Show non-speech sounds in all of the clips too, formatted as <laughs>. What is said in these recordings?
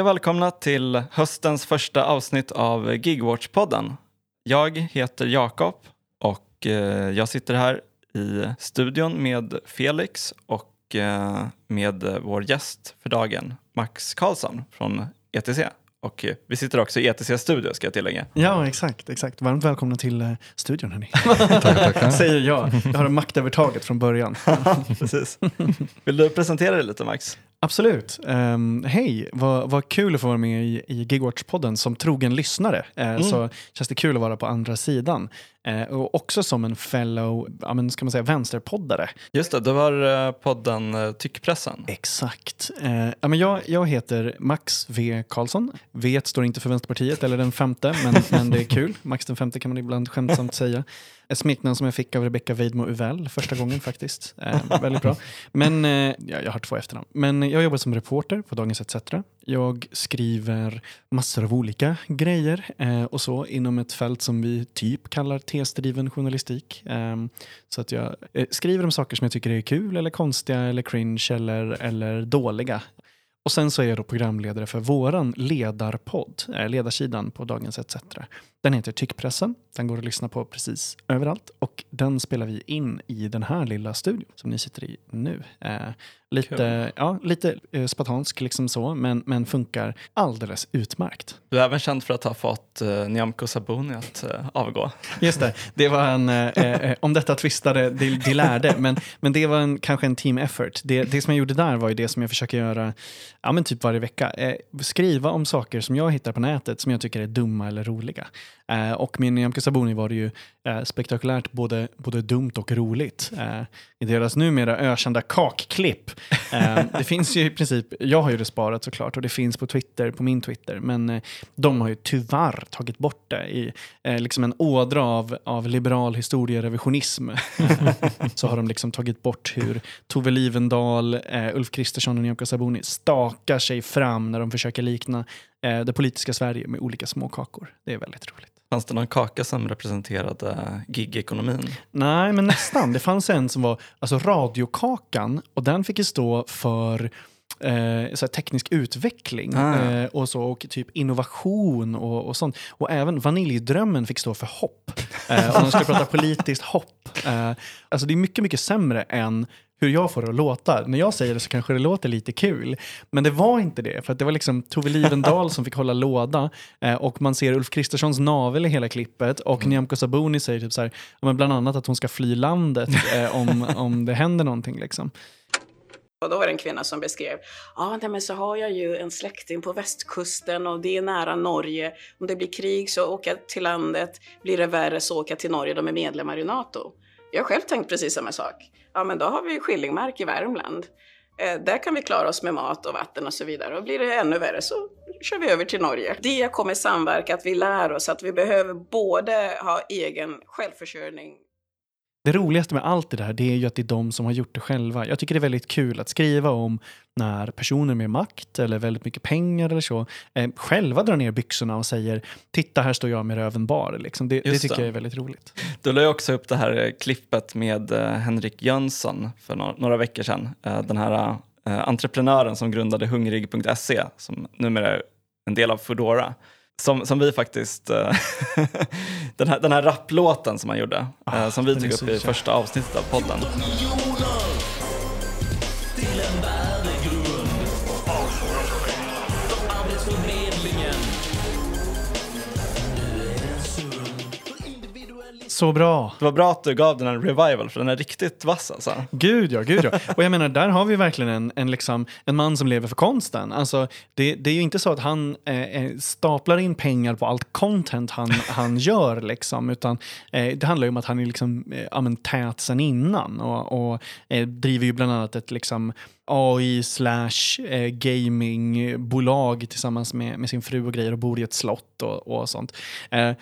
Hej och välkomna till höstens första avsnitt av Gigwatch-podden. Jag heter Jakob och eh, jag sitter här i studion med Felix och eh, med vår gäst för dagen, Max Karlsson från ETC. Och eh, vi sitter också i ETC studio ska jag tillägga. Ja, exakt. exakt. Varmt välkomna till studion hörni. <laughs> Tackar, tackar. <laughs> Säger jag. Jag har maktövertaget från början. <laughs> Precis. Vill du presentera dig lite Max? Absolut. Um, Hej, vad, vad kul att få vara med i, i Gigwatch-podden som trogen lyssnare. Uh, mm. Så känns det kul att vara på andra sidan. Uh, och också som en fellow, ja, men ska man säga vänsterpoddare. Just det, du har uh, podden uh, Tyckpressen. Exakt. ja, men jag, jag heter Max V Karlsson. V står inte för Vänsterpartiet eller den femte, men, <laughs> men det är kul. Max den femte kan man ibland skämtsamt säga. Ett smeknamn som jag fick av Rebecca Weidmo Uvell första gången faktiskt. Eh, väldigt bra. Men, eh, ja, jag har två efternamn. Men jag jobbar som reporter på Dagens ETC. Jag skriver massor av olika grejer eh, och så inom ett fält som vi typ kallar tesdriven journalistik. Ehm, så att jag eh, skriver om saker som jag tycker är kul eller konstiga eller cringe eller, eller dåliga. Och sen så är jag då programledare för våran ledarpodd, eh, ledarsidan på Dagens ETC. Den heter Tyckpressen. Den går att lyssna på precis överallt och den spelar vi in i den här lilla studion som ni sitter i nu. Eh, lite ja, lite eh, spartansk liksom så, men, men funkar alldeles utmärkt. Du är även känd för att ha fått eh, Nyamko Sabuni att eh, avgå. Just det, det var en, eh, eh, om detta twistade de, de lärde, men, men det var en, kanske en team effort. Det, det som jag gjorde där var ju det som jag försöker göra ja, men typ varje vecka. Eh, skriva om saker som jag hittar på nätet som jag tycker är dumma eller roliga. Eh, och med Nyamko Sabuni var det ju eh, spektakulärt både, både dumt och roligt. Eh, I deras numera ökända kakklipp. Det finns ju i princip, jag har ju det sparat såklart och det finns på Twitter, på min Twitter, men de har ju tyvärr tagit bort det i liksom en ådra av, av liberal historierevisionism. <laughs> så har de liksom tagit bort hur Tove Livendal, Ulf Kristersson och Nyamko Sabuni stakar sig fram när de försöker likna det politiska Sverige med olika småkakor. Det är väldigt roligt. Fanns det någon kaka som representerade gigekonomin? Nej, men nästan. Det fanns en som var alltså radiokakan och den fick ju stå för eh, så teknisk utveckling ah. eh, och, så, och typ innovation och, och sånt. Och även vaniljdrömmen fick stå för hopp. Eh, om man skulle prata politiskt hopp. Eh, alltså det är mycket, mycket sämre än hur jag får det att låta. När jag säger det så kanske det låter lite kul. Men det var inte det, för det var liksom Tove Livendal som fick hålla låda eh, och man ser Ulf Kristerssons navel i hela klippet och mm. Nyamko Sabuni säger typ så här, men bland annat att hon ska fly landet eh, om, om det händer någonting. Liksom. Och då var det en kvinna som beskrev, ja ah, men så har jag ju en släkting på västkusten och det är nära Norge. Om det blir krig så åker jag till landet, blir det värre så åker jag till Norge, de är medlemmar i NATO. Jag har själv tänkt precis samma sak ja men då har vi Skillingmark i Värmland. Eh, där kan vi klara oss med mat och vatten och så vidare. Och blir det ännu värre så kör vi över till Norge. Det kommer samverka, att vi lär oss att vi behöver både ha egen självförsörjning det roligaste med allt det där det är ju att det är de som har gjort det själva. Jag tycker det är väldigt kul att skriva om när personer med makt eller väldigt mycket pengar eller så eh, själva drar ner byxorna och säger titta här står jag med röven bar. Liksom. Det, det tycker det. jag är väldigt roligt. Du la också upp det här klippet med eh, Henrik Jönsson för några, några veckor sedan. Eh, den här eh, entreprenören som grundade hungrig.se som numera är en del av Foodora. Som, som vi faktiskt, eh, <laughs> den här, den här rapplåten som han gjorde, ah, som vi tog upp i första avsnittet av podden. Så bra. Det var bra att du gav den en revival, för den är riktigt vass alltså. Gud ja, gud ja. <laughs> Och jag menar, där har vi verkligen en, en, liksom, en man som lever för konsten. Alltså, det, det är ju inte så att han eh, eh staplar in pengar på allt content han, han <laughs> gör, liksom, utan eh, det handlar ju om att han är liksom, eh, tät sen innan och, och eh, driver ju bland annat ett liksom, AI slash eh, gamingbolag tillsammans med, med sin fru och grejer och bor i ett slott och, och sånt. Eh,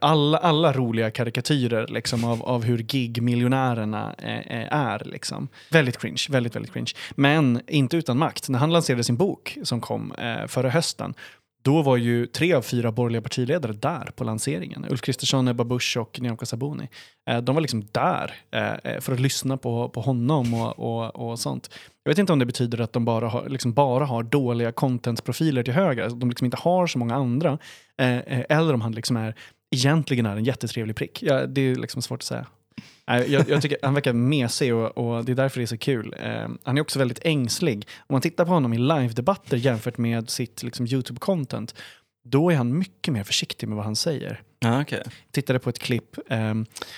alla, alla roliga karikatyrer liksom, av, av hur gig-miljonärerna eh, eh, är. Liksom. Väldigt cringe, väldigt, väldigt cringe. Men inte utan makt. När han lanserade sin bok som kom eh, förra hösten då var ju tre av fyra borgerliga partiledare där på lanseringen. Ulf Kristersson, Ebba Busch och Nyamko Sabuni. Eh, de var liksom där eh, eh, för att lyssna på, på honom och, och, och sånt. Jag vet inte om det betyder att de bara har, liksom bara har dåliga contentprofiler till höger, att de liksom inte har så många andra. eller om han liksom är, egentligen är en jättetrevlig prick. Ja, det är liksom svårt att säga. Jag, jag, tycker han verkar mesig och, och, det är därför det är så kul. Eh, han är också väldigt ängslig. Om man tittar på honom i live-debatter jämfört med sitt liksom, YouTube-content, då är han mycket mer försiktig med vad han säger. Ah, okay. tittade på ett klipp eh,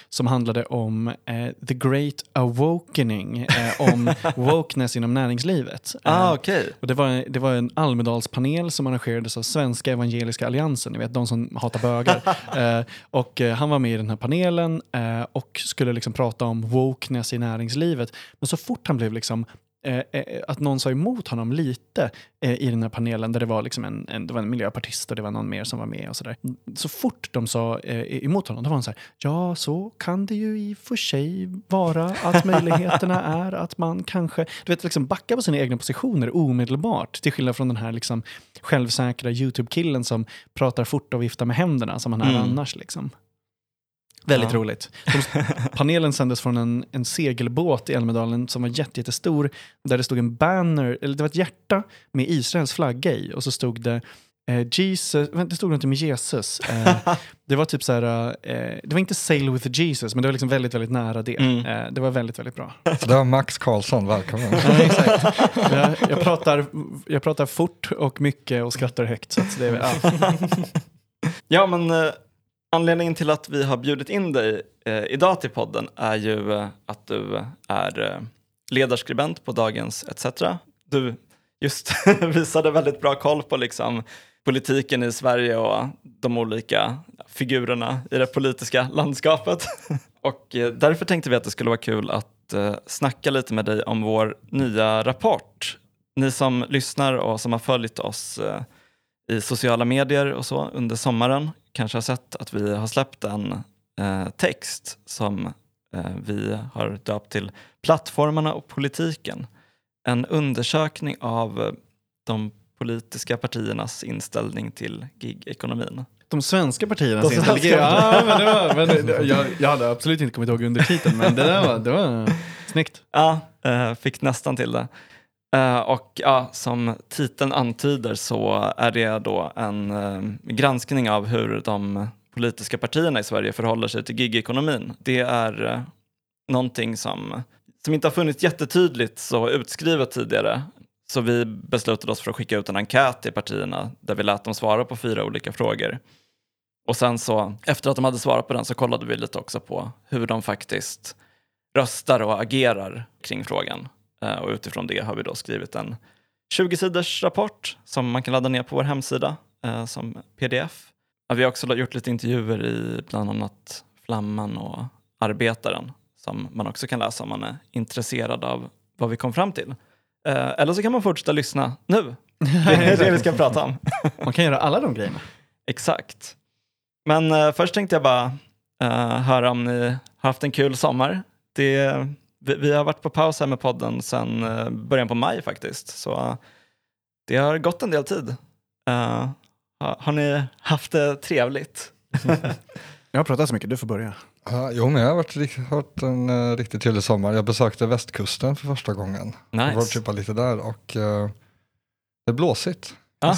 som handlade om eh, the great awakening, eh, om <laughs> wokeness inom näringslivet. Ah, okay. och det, var, det var en Almedalspanel som arrangerades av Svenska Evangeliska Alliansen, ni vet de som hatar bögar. <laughs> Eh, och eh, han var med i den här panelen eh, och skulle liksom prata om wokeness i näringslivet. Men så fort han blev liksom Eh, eh, att någon sa emot honom lite eh, i den här panelen där det var, liksom en, en, det var en miljöpartist och det var någon mer som var med och sådär. Så fort de sa eh, emot honom, då var han så här, ja så kan det ju i och för sig vara att <laughs> möjligheterna är att man kanske, du vet liksom backa på sina egna positioner omedelbart till skillnad från den här liksom självsäkra YouTube-killen som pratar fort och viftar med händerna som han är mm. annars liksom. Väldigt ja. roligt. De, <laughs> panelen sändes från en, en segelbåt i Älmedalen som var jättestor. Där det stod en banner, eller det var ett hjärta med Israels flagga i. Och så stod det eh, Jesus, det stod något med Jesus. Eh, <laughs> det var typ så här, eh, det var inte Sail with Jesus, men det var liksom väldigt, väldigt nära det. Mm. Eh, det var väldigt, väldigt bra. Så <laughs> det var Max Karlsson, välkommen. ja, exakt. Jag, jag, pratar, jag pratar fort och mycket och skrattar högt. Så det, ja. ja, men eh, Anledningen till att vi har bjudit in dig eh, idag till podden är ju eh, att du är eh, ledarskribent på Dagens ETC. Du just <laughs> visade väldigt bra koll på liksom, politiken i Sverige och de olika figurerna i det politiska landskapet. <laughs> och eh, därför tänkte vi att det skulle vara kul att eh, snacka lite med dig om vår nya rapport. Ni som lyssnar och som har följt oss eh, i sociala medier och så under sommaren kanske har sett att vi har släppt en eh, text som eh, vi har döpt till Plattformarna och politiken. En undersökning av eh, de politiska partiernas inställning till gigekonomin. De svenska partiernas de inställning? Svenska. Ja, men det var, men det, jag, jag hade absolut inte kommit ihåg undertiteln, men det där var, det var snyggt. Ja, eh, fick nästan till det. Uh, och ja, som titeln antyder så är det då en uh, granskning av hur de politiska partierna i Sverige förhåller sig till gigekonomin. Det är uh, någonting som, som inte har funnits jättetydligt så utskrivet tidigare. Så vi beslutade oss för att skicka ut en enkät till partierna där vi lät dem svara på fyra olika frågor. Och sen så, efter att de hade svarat på den så kollade vi lite också på hur de faktiskt röstar och agerar kring frågan. Eh, och utifrån det har vi då skrivit en 20-sidors rapport som man kan ladda ner på vår hemsida eh, som pdf. Vi har också gjort lite intervjuer i bland annat Flamman och Arbetaren som man också kan läsa om man är intresserad av vad vi kom fram till. Eh, eller så kan man fortsätta lyssna nu. <laughs> Det är det vi ska prata om. <laughs> man kan göra alla de grejerna. Exakt. Men först tänkte jag bara höra om ni har haft en kul sommar. Det vi, vi, har varit på paus här med podden sedan uh, början på maj faktiskt. Så uh, det har gått en del tid. Uh, ha, har ni haft det trevligt? <laughs> jag har pratat så mycket, du får börja. Uh, jo, men jag har varit, varit en uh, riktigt trevlig sommar. Jag besökte västkusten för första gången. Nice. Jag var typ lite där och uh, det är blåsigt. <laughs> Ja,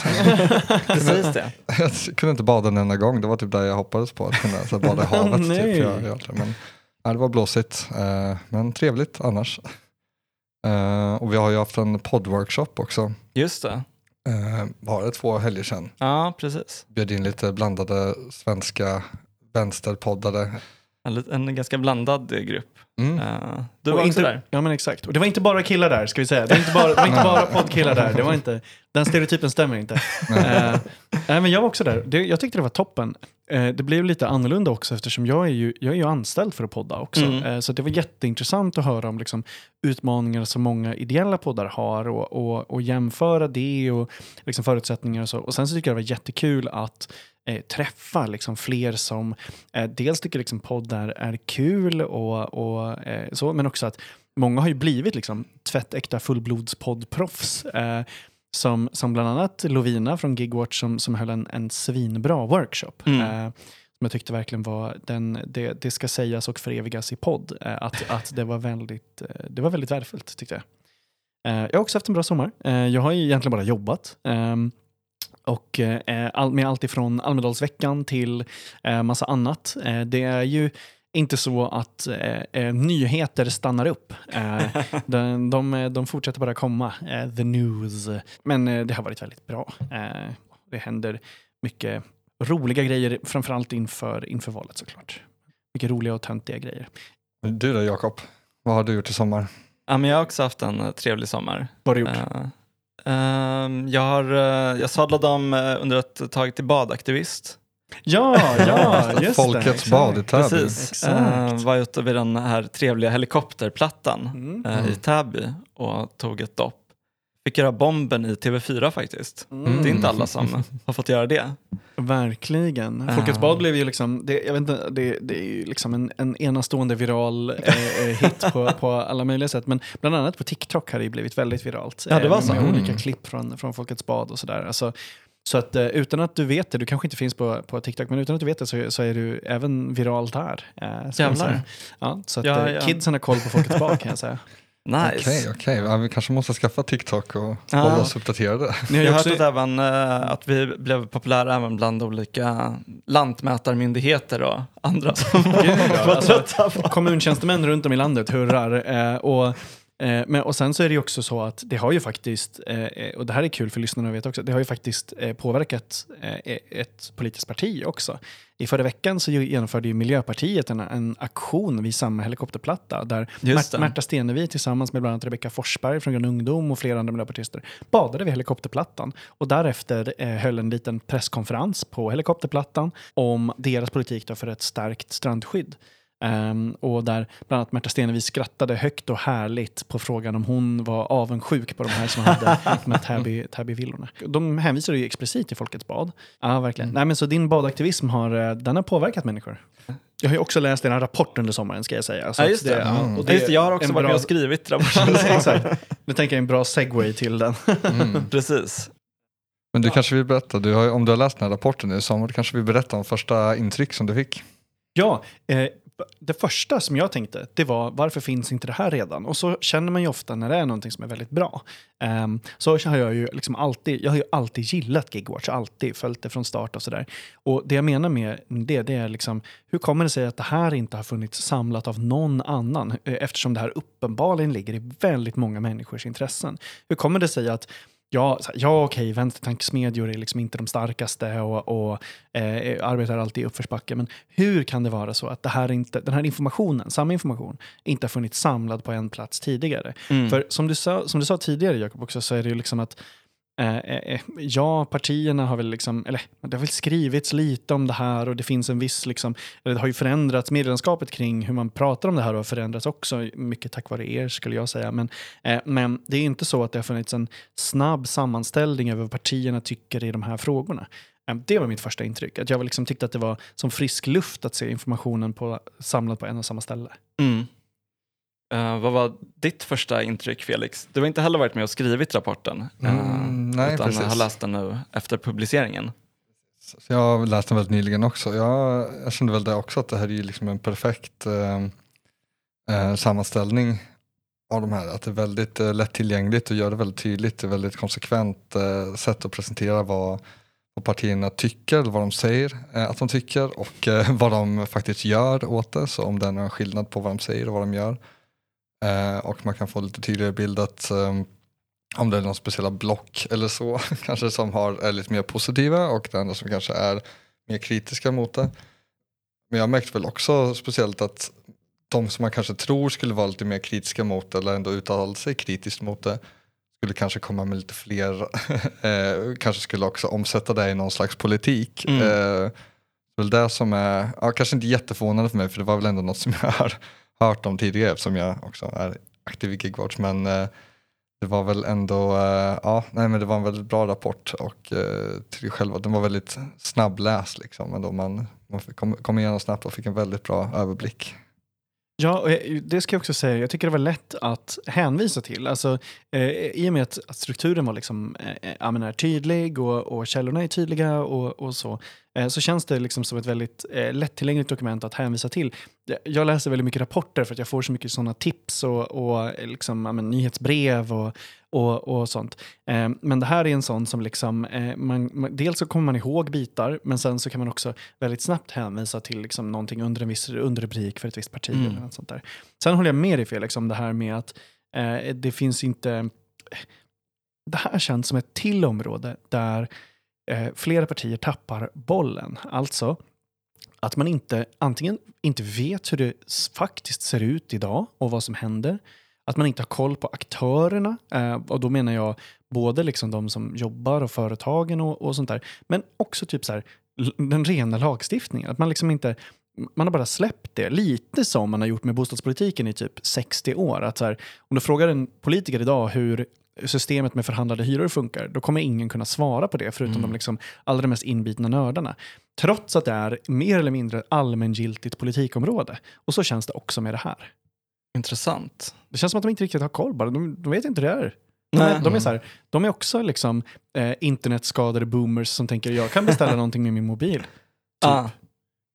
precis det. <laughs> jag kunde inte bada en enda gång, det var typ där jag hoppades på att kunna så bada i havet. typ, jag, men, Ja, det var blåsigt, eh, men trevligt annars. <laughs> Eh, och vi har ju haft en poddworkshop också. Just det. Eh, det två helger sedan? Ja, precis. Bjöd in lite blandade svenska vänsterpoddare. En, en ganska blandad grupp. Mm. Uh, du var och inte där. Ja men exakt. Och det var inte bara killar där ska vi säga. Det var inte bara, det var inte bara <laughs> poddkillar där. Det var inte, den stereotypen stämmer inte. uh, nej, men jag var också där. Det, jag tyckte det var toppen. Uh, det blev lite annorlunda också eftersom jag är ju, jag är ju anställd för att podda också. Mm. så det var jätteintressant att höra om liksom, utmaningar som många ideella poddar har och, och, och jämföra det och liksom, förutsättningar och så. Och sen så tycker jag det var jättekul att eh, träffa liksom fler som eh, dels tycker liksom poddar är kul och, och eh, så, men också att många har ju blivit liksom tvättäkta fullblodspoddproffs. Eh, som, som bland annat Lovina från Gigwatch som, som höll en, en svinbra workshop. Mm. Eh, som jag tyckte verkligen var, den, det, det ska sägas och förevigas i podd, att, att det, var väldigt, det var väldigt värdefullt tyckte jag. Jag har också haft en bra sommar. Jag har ju egentligen bara jobbat. Och eh, all, med allt ifrån Almedalsveckan till eh, massa annat. Eh, det är ju inte så att eh, eh, nyheter stannar upp. Eh, <laughs> de, de, de fortsätter bara komma, eh, the news. Men eh, det har varit väldigt bra. Eh, det händer mycket roliga grejer, framförallt inför, inför valet såklart. Mycket roliga och töntiga grejer. Du då Jakob, vad har du gjort i sommar? Ja, men jag har också haft en eh, trevlig sommar. Vad har du gjort? Ehm, jag, har, eh, jag sadlade om eh, under ett tag till badaktivist. Ja, ja, <laughs> just det. Folkets exakt. bad i Täby. Precis. Eh, var ute vid den här trevliga helikopterplattan Mm. eh, i Täby och tog ett dopp. Fick göra bomben i TV4 faktiskt. Mm. Det är inte alla som <laughs> har fått göra det. Verkligen. Ah. Folkets bad blev ju liksom, det, jag vet inte, det, det är ju liksom en, en enastående viral eh, eh, hit på, på alla möjliga sätt. Men bland annat på TikTok har det ju blivit väldigt viralt. Ja, det var så. Med Mm. olika klipp från, från Folkets bad och sådär. Alltså, så att eh, utan att du vet det, du kanske inte finns på, på TikTok, men utan att du vet det så, så är du även viral där. Eh, Jävlar. Ja, så att Ja, eh, ja. kidsen har koll på Folkets bad kan jag säga. Nice. Okej, okej. Ja, vi kanske måste skaffa TikTok och Ja. hålla oss uppdaterade. Ni har Jag ju hört att, även, eh, att vi blev populära även bland olika lantmätarmyndigheter och andra som var Alltså, trötta på. kommuntjänstemän runt om i landet hurrar. Eh, och, eh, men, och sen så är det ju också så att det har ju faktiskt, eh, och det här är kul för lyssnarna att veta också, det har ju faktiskt eh, påverkat eh, ett politiskt parti också. I förra veckan så genomförde ju Miljöpartiet en, en aktion vid samma helikopterplatta där Mär-. Märta Stenevi tillsammans med bland annat Rebecka Forsberg från Grön Ungdom och flera andra miljöpartister badade vid helikopterplattan och därefter eh, höll en liten presskonferens på helikopterplattan om deras politik för ett starkt strandskydd. Ehm, och där bland annat Märta Stenevi skrattade högt och härligt på frågan om hon var avundsjuk på de här som hade <laughs> de här Täby, Täby-villorna. De hänvisade ju explicit till Folkets bad. Ja, verkligen. Nej, men så din badaktivism har, eh, den har påverkat människor. Jag har ju också läst en rapport under sommaren ska jag säga. Så Ja, just det. ja, Mm. och Ja, just det, jag har också varit bra- med och skrivit rapporten. <laughs> <laughs> Exakt. Nu tänker jag en bra segway till den. Mm. Precis. Men du kanske vill berätta, du har, om du har läst den här rapporten nu i sommar, du kanske vill berätta om första intryck som du fick? Ja, eh, det första som jag tänkte, det var varför finns inte det här redan? Och så känner man ju ofta när det är någonting som är väldigt bra. Um, så har jag ju liksom alltid, jag har ju alltid gillat Gigwatch, alltid följt det från start och sådär. Och det jag menar med det, det är liksom, hur kommer det sig att det här inte har funnits samlat av någon annan? Eftersom det här uppenbarligen ligger i väldigt många människors intressen. Hur kommer det sig att Ja, så ja okej, vänstertankesmedjor är liksom inte de starkaste och, och eh, arbetar alltid i uppförsbacke. Men hur kan det vara så att det här inte, den här informationen, samma information, inte har funnits samlad på en plats tidigare? Mm. För som du sa, som du sa tidigare Jakob också, så är det ju liksom att Eh, eh, eh, ja, partierna har väl liksom, eller det har väl skrivits lite om det här och det finns en viss, liksom, det har ju förändrats, medlemskapet kring hur man pratar om det här har förändrats också, mycket tack vare er skulle jag säga. Men, eh, men det är inte så att det har funnits en snabb sammanställning över vad partierna tycker i de här frågorna. Det var mitt första intryck, att jag liksom tyckte att det var som frisk luft att se informationen på, samlad på en och samma ställe. Mm. Eh, vad var ditt första intryck Felix? Du har inte heller varit med och skrivit rapporten. eh, Mm, nej, utan precis. har läst den nu efter publiceringen. Så jag har läst den väldigt nyligen också. Jag, jag kände väl det också att det här är ju liksom en perfekt eh, sammanställning av de här. Att det är väldigt eh, lättillgängligt och gör det väldigt tydligt. Det är väldigt konsekvent sätt att presentera vad, vad partierna tycker, eller vad de säger att de tycker och <laughs> vad de faktiskt gör åt det. Så om det är någon skillnad på vad de säger och vad de gör. Eh, och man kan få lite tydligare bild att eh, om det är någon speciella block eller så <laughs> kanske som har, är lite mer positiva och det andra som kanske är mer kritiska mot det. Men jag märkte väl också speciellt att de som man kanske tror skulle vara lite mer kritiska mot det eller ändå uttala sig kritiskt mot det skulle kanske komma med lite fler, <laughs> eh, kanske skulle också omsätta det i någon slags politik. Mm. Eh, det är väl det som är, ja, kanske inte jätteförvånande för mig för det var väl ändå något som jag har hört om tidigare eftersom jag också är aktiv i Gigwatch men eh, det var väl ändå, eh, ja, nej men det var en väldigt bra rapport och eh, till själva, den var väldigt snabbläst liksom. Men man, man kom, kom igenom snabbt och fick en väldigt bra överblick. Ja, det ska jag också säga. Jag tycker det var lätt att hänvisa till. Alltså, eh, I och med att, att strukturen var liksom, eh, eh är tydlig och, och källorna är tydliga och, och så, eh, så känns det liksom som ett väldigt eh, lättillgängligt dokument att hänvisa till. Jag läser väldigt mycket rapporter för att jag får så mycket sådana tips och, och eh, liksom, menar, nyhetsbrev och, och, och sånt. Eh, men det här är en sån som liksom, eh, man, man, dels så kommer man ihåg bitar, men sen så kan man också väldigt snabbt hänvisa till liksom någonting under en viss underrubrik för ett visst parti. Mm. Eller något sånt där. Sen håller jag med dig Felix om det här med att eh, det finns inte... Det här känns som ett till område där eh, flera partier tappar bollen. Alltså att man inte antingen inte vet hur det faktiskt ser ut idag och vad som händer att man inte har koll på aktörerna. Eh, och då menar jag både liksom de som jobbar och företagen och, och sånt där. Men också typ så här, den rena lagstiftningen. Att man liksom inte man har bara släppt det. Lite som man har gjort med bostadspolitiken i typ 60 år. Att så här, om du frågar en politiker idag hur systemet med förhandlade hyror funkar, då kommer ingen kunna svara på det, förutom mm. de liksom allra mest inbitna nördarna. Trots att det är mer eller mindre allmängiltigt politikområde. Och så känns det också med det här. Intressant. Det känns som att de inte riktigt har koll bara. De, de vet inte hur det är. De är, de är, så här, de är också liksom, eh, internetskadade boomers som tänker jag kan beställa <laughs> någonting med min mobil. Typ. Ah.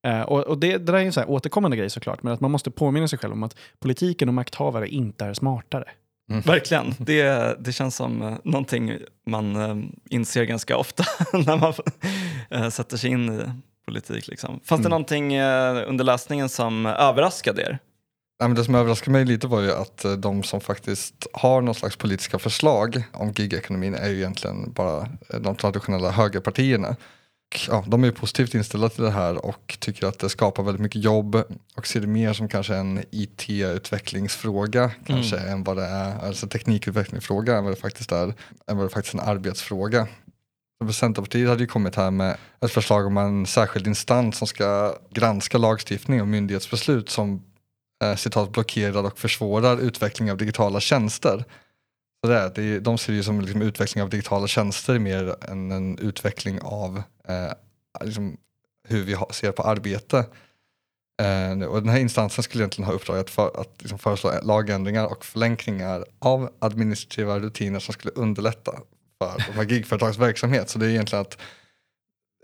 Eh, och, och det, det där är en så här återkommande grej såklart, men att man måste påminna sig själv om att politiken och makthavare inte är smartare. Mm. Verkligen. Det, det känns som uh, någonting man uh, inser ganska ofta <laughs> när man uh, sätter sig in i politik. Liksom. Fanns mm. det någonting under läsningen som överraskade er? Nej, men det som överraskade mig lite var ju att eh, de som faktiskt har någon slags politiska förslag om gigekonomin är ju egentligen bara eh, de traditionella högerpartierna. Ja, de är positivt inställda till det här och tycker att det skapar väldigt mycket jobb och ser det mer som kanske en IT-utvecklingsfråga kanske mm. än vad det är, alltså teknikutvecklingsfråga än vad det faktiskt är, än vad det faktiskt är en arbetsfråga. Centerpartiet hade ju kommit här med ett förslag om en särskild instans som ska granska lagstiftning och myndighetsbeslut som eh, citat blockerar och försvårar utveckling av digitala tjänster. Så det är, det de ser det ju som liksom utveckling av digitala tjänster mer än en utveckling av eh, liksom hur vi ser på arbete. Eh, och den här instansen skulle egentligen ha uppdraget att, för, att liksom föreslå lagändringar och förlänkningar av administrativa rutiner som skulle underlätta för de här gigföretags verksamhet. Så det är egentligen att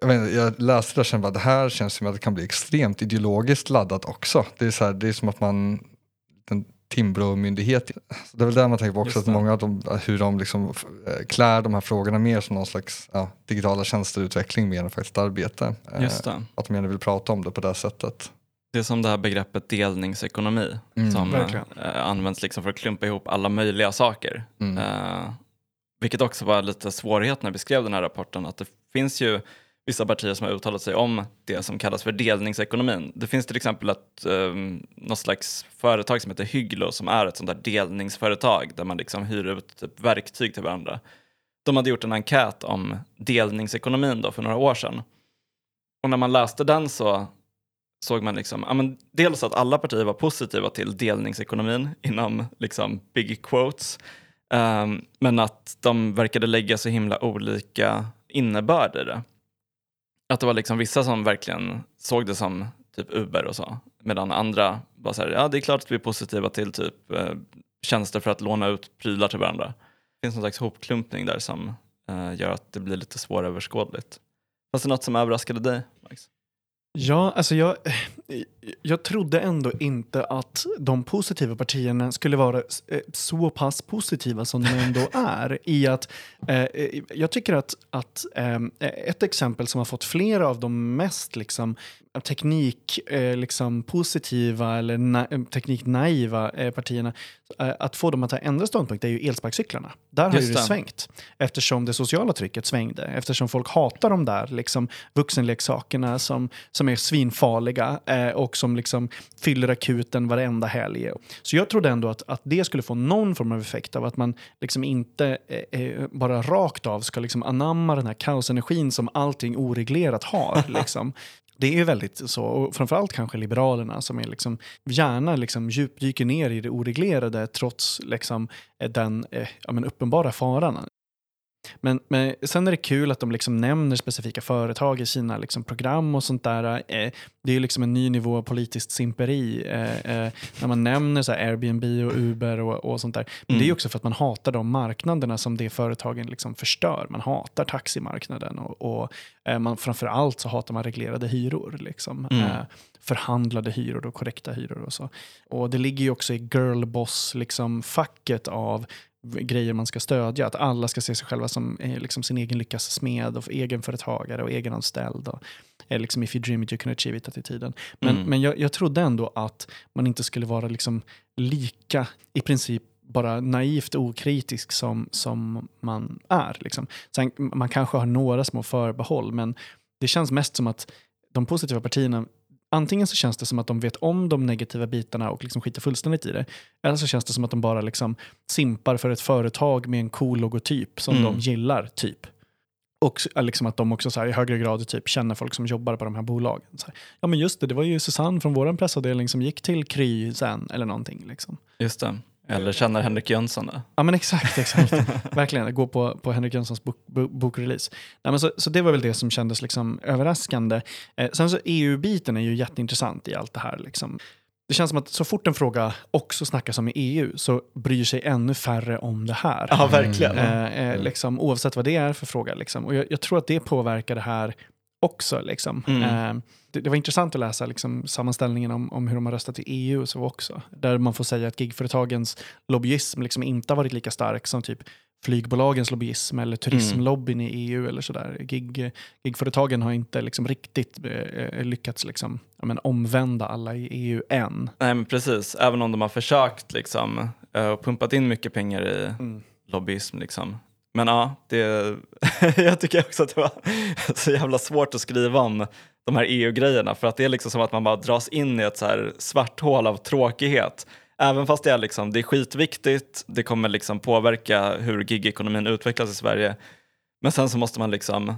jag, läste det och kände att det här känns som att det kan bli extremt ideologiskt laddat också. Det är, så här, det är som att man, en Timbro-myndighet, det är väl där man tänker på också, att många av dem, hur de liksom eh, klär de här frågorna mer som någon slags ja, digitala tjänsterutveckling mer än faktiskt arbete. Eh, Just det. Att de gärna vill prata om det på det sättet. Det är som det här begreppet delningsekonomi mm, som äh, används liksom för att klumpa ihop alla möjliga saker. Mm. Uh, vilket också var lite svårighet när vi skrev den här rapporten, att det finns ju vissa partier som har uttalat sig om det som kallas för delningsekonomin. Det finns till exempel ett, um, ehm, något slags företag som heter Hygglo som är ett sånt där delningsföretag där man liksom hyr ut typ verktyg till varandra. De hade gjort en enkät om delningsekonomin då för några år sedan. Och när man läste den så såg man liksom, ja, men dels att alla partier var positiva till delningsekonomin inom liksom big quotes, um, men att de verkade lägga så himla olika innebörd i det. Att det var liksom vissa som verkligen såg det som typ Uber och så. Medan andra var så här, ja det är klart att vi är positiva till typ eh, tjänster för att låna ut prylar till varandra. Det finns någon slags hopklumpning där som eh, gör att det blir lite svåröverskådligt. Fanns det något som överraskade dig, Max? Ja, alltså jag, jag trodde ändå inte att de positiva partierna skulle vara eh, så pass positiva som de ändå <laughs> är. I att, eh, jag tycker att, att eh, ett exempel som har fått flera av de mest liksom, teknik eh, liksom, positiva eller na tekniknaiva eh, partierna eh, att få dem att ändra ståndpunkt är ju elsparkcyklarna. Där har ju det svängt eftersom det sociala trycket svängde. Eftersom folk hatar de där liksom, vuxenleksakerna som, som är svinfarliga eh, och som liksom fyller akuten varenda helg. Så jag trodde ändå att, att det skulle få någon form av effekt av att man liksom inte eh, eh bara rakt av ska liksom anamma den här kaosenergin som allting oreglerat har. <laughs> Liksom. Det är ju väldigt så, och framförallt kanske Liberalerna som är liksom, gärna liksom djupdyker ner i det oreglerade trots liksom, den eh, ja, uppenbara faran. Men, men sen är det kul att de liksom nämner specifika företag i sina liksom program och sånt där. Eh, det är liksom en ny nivå av politiskt simperi eh, eh, när man nämner så Airbnb och Uber och, och sånt där. Men mm. det är också för att man hatar de marknaderna som det företagen liksom förstör. Man hatar taximarknaden och, och man, framför så hatar man reglerade hyror. Liksom. Mm. Förhandlade hyror och korrekta hyror och så. Och det ligger ju också i girlboss-facket liksom, av grejer man ska stödja. Att alla ska se sig själva som eh, liksom, sin egen lyckas smed och egenföretagare och egenanställd. Och, liksom, if you dream it you can achieve it attityden. Men, mm. men jag, jag trodde ändå att man inte skulle vara liksom, lika, i princip bara naivt okritisk som, som man är. Liksom. Sen, man kanske har några små förbehåll, men det känns mest som att de positiva partierna antingen så känns det som att de vet om de negativa bitarna och liksom skiter fullständigt i det. Eller så känns det som att de bara liksom simpar för ett företag med en cool logotyp som mm. de gillar, typ. Och liksom att de också så här, i högre grad typ känner folk som jobbar på de här bolagen. Här, ja men just det, det var ju Susanne från vår pressavdelning som gick till Kry sen, eller någonting. Liksom. Just det. Eller känner Henrik Jönsson det? Ja men exakt, exakt. <laughs> Verkligen, gå på, på Henrik Jönssons bok, bokrelease. Nej, men så, så det var väl det som kändes liksom överraskande. Eh, sen så EU-biten är ju jätteintressant i allt det här. Liksom. Det känns som att så fort en fråga också snackas om i EU så bryr sig ännu färre om det här. Ja, verkligen. Eh, eh, mm. liksom, oavsett vad det är för fråga. Liksom. Och jag, jag, tror att det påverkar det här också. Liksom. Mm. Eh, det, det, var intressant att läsa liksom, sammanställningen om, om hur de har röstat i EU och så också. Där man får säga att gigföretagens lobbyism liksom inte har varit lika stark som typ flygbolagens lobbyism eller turismlobbyn mm. i EU eller sådär. Gig, gigföretagen har inte liksom riktigt eh, lyckats liksom, men, omvända alla i EU än. Nej men precis, även om de har försökt liksom, uh, pumpat in mycket pengar i mm. lobbyism. Liksom. Men ja, det, <laughs> jag tycker också att det var <laughs> så jävla svårt att skriva om de här EU-grejerna för att det är liksom som att man bara dras in i ett så här svart hål av tråkighet. Även fast det är, liksom, det är skitviktigt, det kommer liksom påverka hur gigekonomin utvecklas i Sverige. Men sen så måste man liksom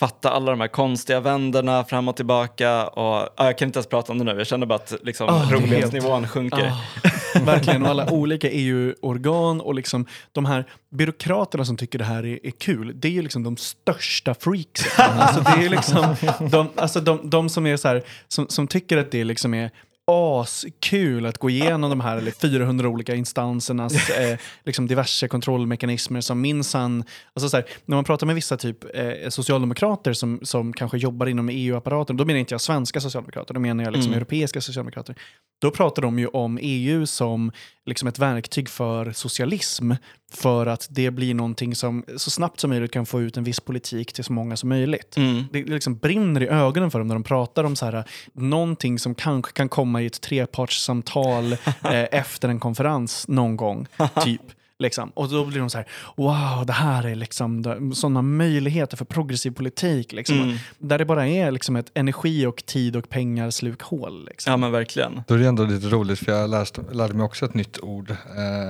fatta alla de här konstiga vänderna fram och tillbaka. Och, ja, jag kan inte ens prata om det nu, jag känner bara att liksom, oh, rolighetsnivån sjunker. Oh, <laughs> <laughs> verkligen, och alla olika EU-organ och liksom de här byråkraterna som tycker det här är, är kul, det är ju liksom de största freaksen. alltså, det är liksom de, alltså de, de som, är så här, som, som tycker att det liksom är askul att gå igenom de här 400 olika instansernas <laughs> eh, liksom diverse kontrollmekanismer som minsann... Alltså när man pratar med vissa typ eh, socialdemokrater som, som kanske jobbar inom EU-apparaten, då menar inte jag svenska socialdemokrater, då menar jag liksom mm. europeiska socialdemokrater. Då pratar de ju om EU som liksom ett verktyg för socialism för att det blir någonting som så snabbt som möjligt kan få ut en viss politik till så många som möjligt. Mm. Det liksom brinner i ögonen för dem när de pratar om så här, någonting som kanske kan komma i ett trepartssamtal <laughs> eh, efter en konferens någon gång. typ. Liksom. Och då blir de så här, wow, det här är liksom sådana möjligheter för progressiv politik. Liksom. Mm. Där det bara är liksom ett energi och tid och pengar slukhål. Liksom. Ja men verkligen. Då är det ändå lite roligt för jag läste, lärde mig också ett nytt ord eh,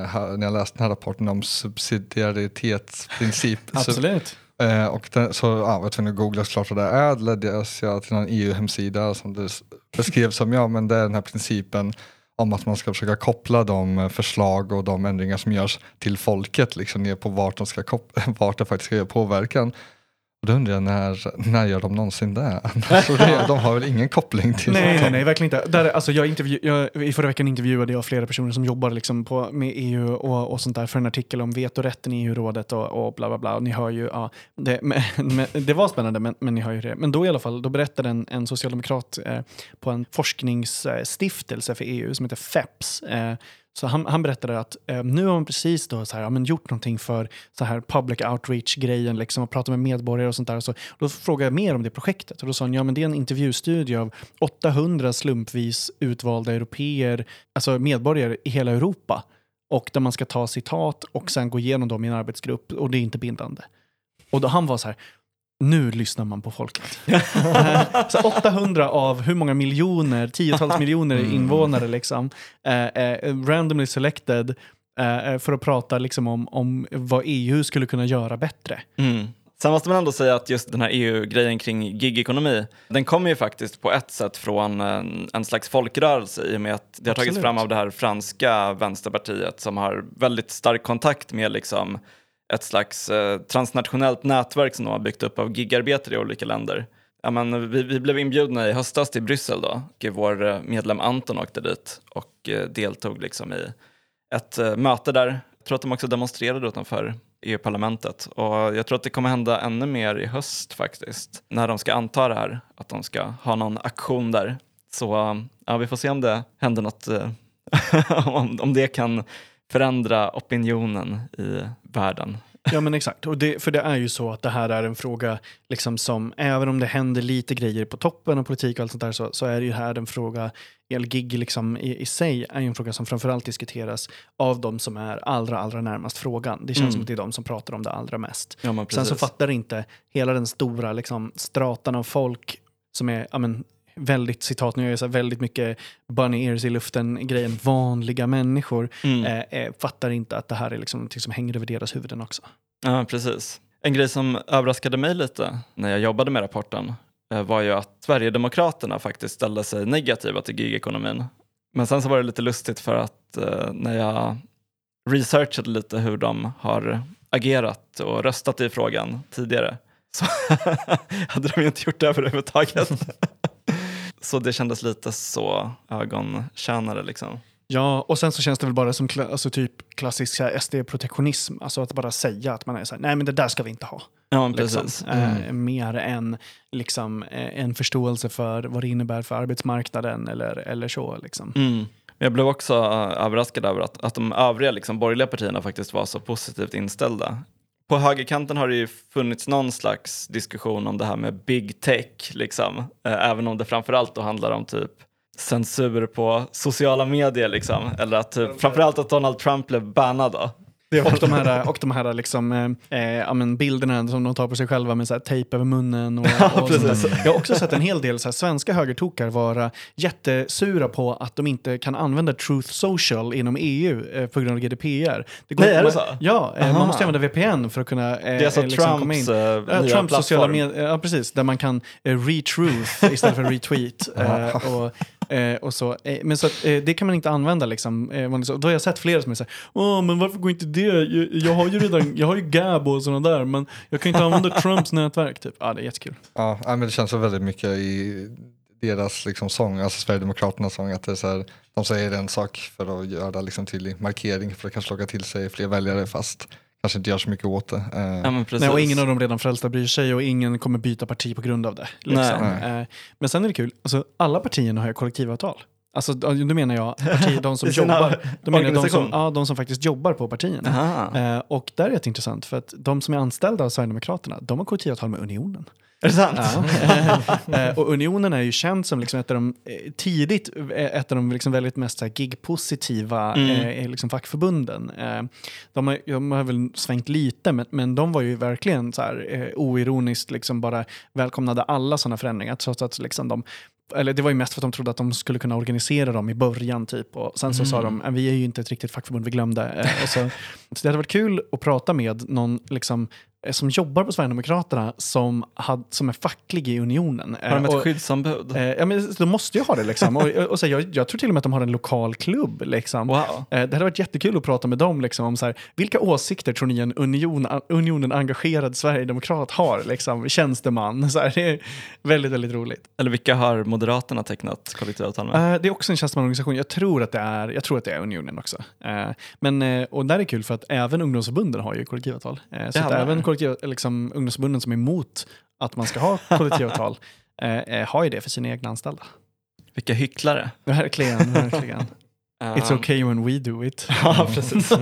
här, när jag läste den här rapporten om subsidiaritetsprincip. <laughs> Absolut. Så, eh, och den, så ja, jag var tvungen att googla såklart vad det är. Då ledde jag till någon EU-hemsida som det beskrevs som, ja men det är den här principen om att man ska försöka koppla de eh, förslag och de ändringar som görs till folket, liksom ner på vart, de ska <laughs> vart det faktiskt ska göra påverkan. Och då undrar jag, när, när gör de någonsin det? <laughs> Alltså det de har väl ingen koppling till Nej, nej, nej, verkligen inte. Där, alltså jag intervju, jag, I förra veckan intervjuade jag flera personer som jobbar liksom på, med EU och, och sånt där för en artikel om vetorätten i EU-rådet och, och bla bla bla. Och ni hör ju, ja, det, <laughs> men, men, det var spännande, men, men ni hör ju det. Men då i alla fall, då berättade en, en socialdemokrat eh, på en forskningsstiftelse för EU som heter FEPS eh, så han, han berättade att eh, nu har man precis då så här, ja, men gjort någonting för så här public outreach-grejen liksom, och pratat med medborgare och sånt där. Så, då frågade jag mer om det projektet och då sa han ja men det är en intervjustudie av 800 slumpvis utvalda europeer, alltså medborgare i hela Europa. Och där man ska ta citat och sen gå igenom dem i en arbetsgrupp och det är inte bindande. Och då han var så här, nu lyssnar man på folket. <laughs> så 800 av hur många miljoner, tiotals miljoner mm. invånare liksom, eh, eh, randomly selected eh, för att prata liksom, om, om vad EU skulle kunna göra bättre. Mm. Sen måste man ändå säga att just den här EU-grejen kring gigekonomi, den kommer ju faktiskt på ett sätt från en, en slags folkrörelse i och med att det har tagits fram av det här franska vänsterpartiet som har väldigt stark kontakt med liksom ett slags eh, transnationellt nätverk som de har byggt upp av gigarbetare i olika länder. Ja, men vi, vi blev inbjudna i höstas till Bryssel då, och vår eh, medlem Anton åkte dit och eh, deltog liksom i ett eh, möte där. Jag tror att de också demonstrerade utanför EU-parlamentet och jag tror att det kommer hända ännu mer i höst faktiskt, när de ska anta det här, att de ska ha någon aktion där. Så ja, vi får se om det händer något, eh, <laughs> om, om det kan förändra opinionen i världen. Ja men exakt, och det, för det är ju så att det här är en fråga liksom som, även om det händer lite grejer på toppen av politik och allt sånt där så, så är det ju här en fråga, elgig liksom i, i sig är ju en fråga som framförallt diskuteras av de som är allra, allra närmast frågan. Det känns mm. som att det är de som pratar om det allra mest. Ja, Sen så fattar inte hela den stora liksom, stratan av folk som är ja, men, väldigt citat, nu gör jag så väldigt mycket bunny ears i luften grejen, vanliga människor mm. eh, eh, fattar inte att det här är liksom någonting som hänger över deras huvuden också. Ja, precis. En grej som överraskade mig lite när jag jobbade med rapporten eh, var ju att Sverigedemokraterna faktiskt ställde sig negativa till gigekonomin. Men sen så var det lite lustigt för att eh, när jag researchade lite hur de har agerat och röstat i frågan tidigare så <laughs> hade de inte gjort det överhuvudtaget. Så det kändes lite så ögontjänare liksom. Ja, och sen så känns det väl bara som alltså typ klassisk SD-protektionism. Alltså att bara säga att man är så här, nej men det där ska vi inte ha. Ja, liksom. precis. Mm. Eh, mer än liksom, eh, en förståelse för vad det innebär för arbetsmarknaden eller, eller så. Liksom. Mm. Jag blev också uh, överraskad över att, att de övriga liksom, borgerliga partierna faktiskt var så positivt inställda på högerkanten har det ju funnits någon slags diskussion om det här med big tech, liksom. Eh, även om det framförallt då handlar om typ censur på sociala medier, liksom. eller att typ, framförallt att Donald Trump blev bannad. Då. Och de här, och de här liksom, eh, eh ja, men bilderna som de tar på sig själva med så här tejp över munnen. Och, <laughs> och jag har också sett en hel del så här, svenska högertokar vara jättesura på att de inte kan använda Truth Social inom EU eh, på grund av GDPR. Det går, Nej, är det så? Ja, eh, man måste använda VPN för att kunna eh, Det är alltså liksom Trumps, komma in. Uh, Trumps sociala medier, ja precis, där man kan eh, retruth istället för retweet. <laughs> och, Eh, och så. Eh, men så att, eh, det kan man inte använda liksom. Eh, liksom, då har jag sett flera som är såhär, åh men varför går inte det? Jag, jag, har ju redan, jag har ju Gab och sådana där, men jag kan inte använda Trumps nätverk. Typ. Ja, det är jättekul. Ja, men det känns så väldigt mycket i deras liksom sång, alltså Sverigedemokraternas sång, att det är så här, de säger en sak för att göra liksom tydlig markering för att kanske locka till sig fler väljare fast kanske inte gör så mycket åt det. Eh. Ja, Nej, och ingen av de redan frälsta bryr sig och ingen kommer byta parti på grund av det. Liksom. Nej. Eh, men sen är det kul, alltså, alla partierna har ju kollektivavtal. Alltså, då menar jag partier, <laughs> de som jobbar, då menar jag de, som, ja, de som faktiskt jobbar på partierna. Eh, och där är det intressant, för att de som är anställda av Sverigedemokraterna, de har kollektivavtal med Unionen. Är det sant? Ja. <laughs> Eh, och Unionen är ju känd som liksom ett av de, eh, tidigt eh, ett av de liksom väldigt mest gig-positiva mm. liksom fackförbunden. De har, de har väl svängt lite, men, men de var ju verkligen så här, oironiskt liksom bara välkomnade alla sådana förändringar, trots att liksom de eller det var ju mest för att de trodde att de skulle kunna organisera dem i början. typ. Och sen så mm. sa de, vi är ju inte ett riktigt fackförbund, vi glömde. och så, <laughs> så det hade varit kul att prata med någon liksom, Eh, som jobbar på Sverigedemokraterna som, had, som är facklig i unionen. Har de ett och, skyddsombud? Eh, ja, men de måste ju ha det. Liksom. och, och, så, jag, jag, tror till och med att de har en lokal klubb. Liksom. Wow. Eh, det hade varit jättekul att prata med dem liksom, om så här, vilka åsikter tror ni en union, unionen engagerad sverigedemokrat har? Liksom, tjänsteman. Så här, det är väldigt, väldigt roligt. Eller vilka har Moderaterna tecknat kollektivavtal med? Eh, det är också en tjänstemannaorganisation. Jag tror att det är, jag tror att det är unionen också. Eh, men, eh, och där är kul för att även ungdomsförbunden har ju kollektivavtal. så även kollektiv, liksom, ungdomsförbunden som är emot att man ska ha kollektivavtal <laughs> eh, eh, har ju det för sina egna anställda. Vilka hycklare. Verkligen, verkligen. <laughs> It's okay when we do it. <laughs> ja, precis.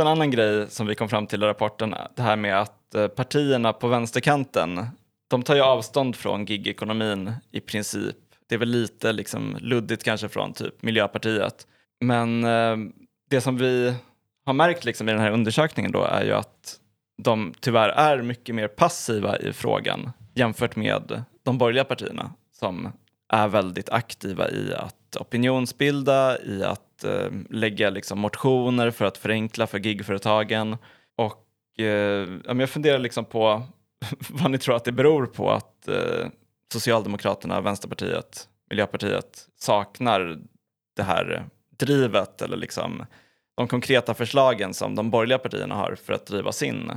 en annan grej som vi kom fram till i rapporten, det här med att eh, partierna på vänsterkanten, de tar ju avstånd från gigekonomin i princip. Det är väl lite liksom luddigt kanske från typ Miljöpartiet. Men eh, det som vi har märkt liksom i den här undersökningen då är ju att de tyvärr är mycket mer passiva i frågan jämfört med de borgerliga partierna som är väldigt aktiva i att opinionsbilda, i att eh, lägga liksom, motioner för att förenkla för gigföretagen. Och eh, jag funderar liksom på <laughs> vad ni tror att det beror på att eh, Socialdemokraterna, Vänsterpartiet, Miljöpartiet saknar det här drivet eller liksom de konkreta förslagen som de borgerliga partierna har för att driva sin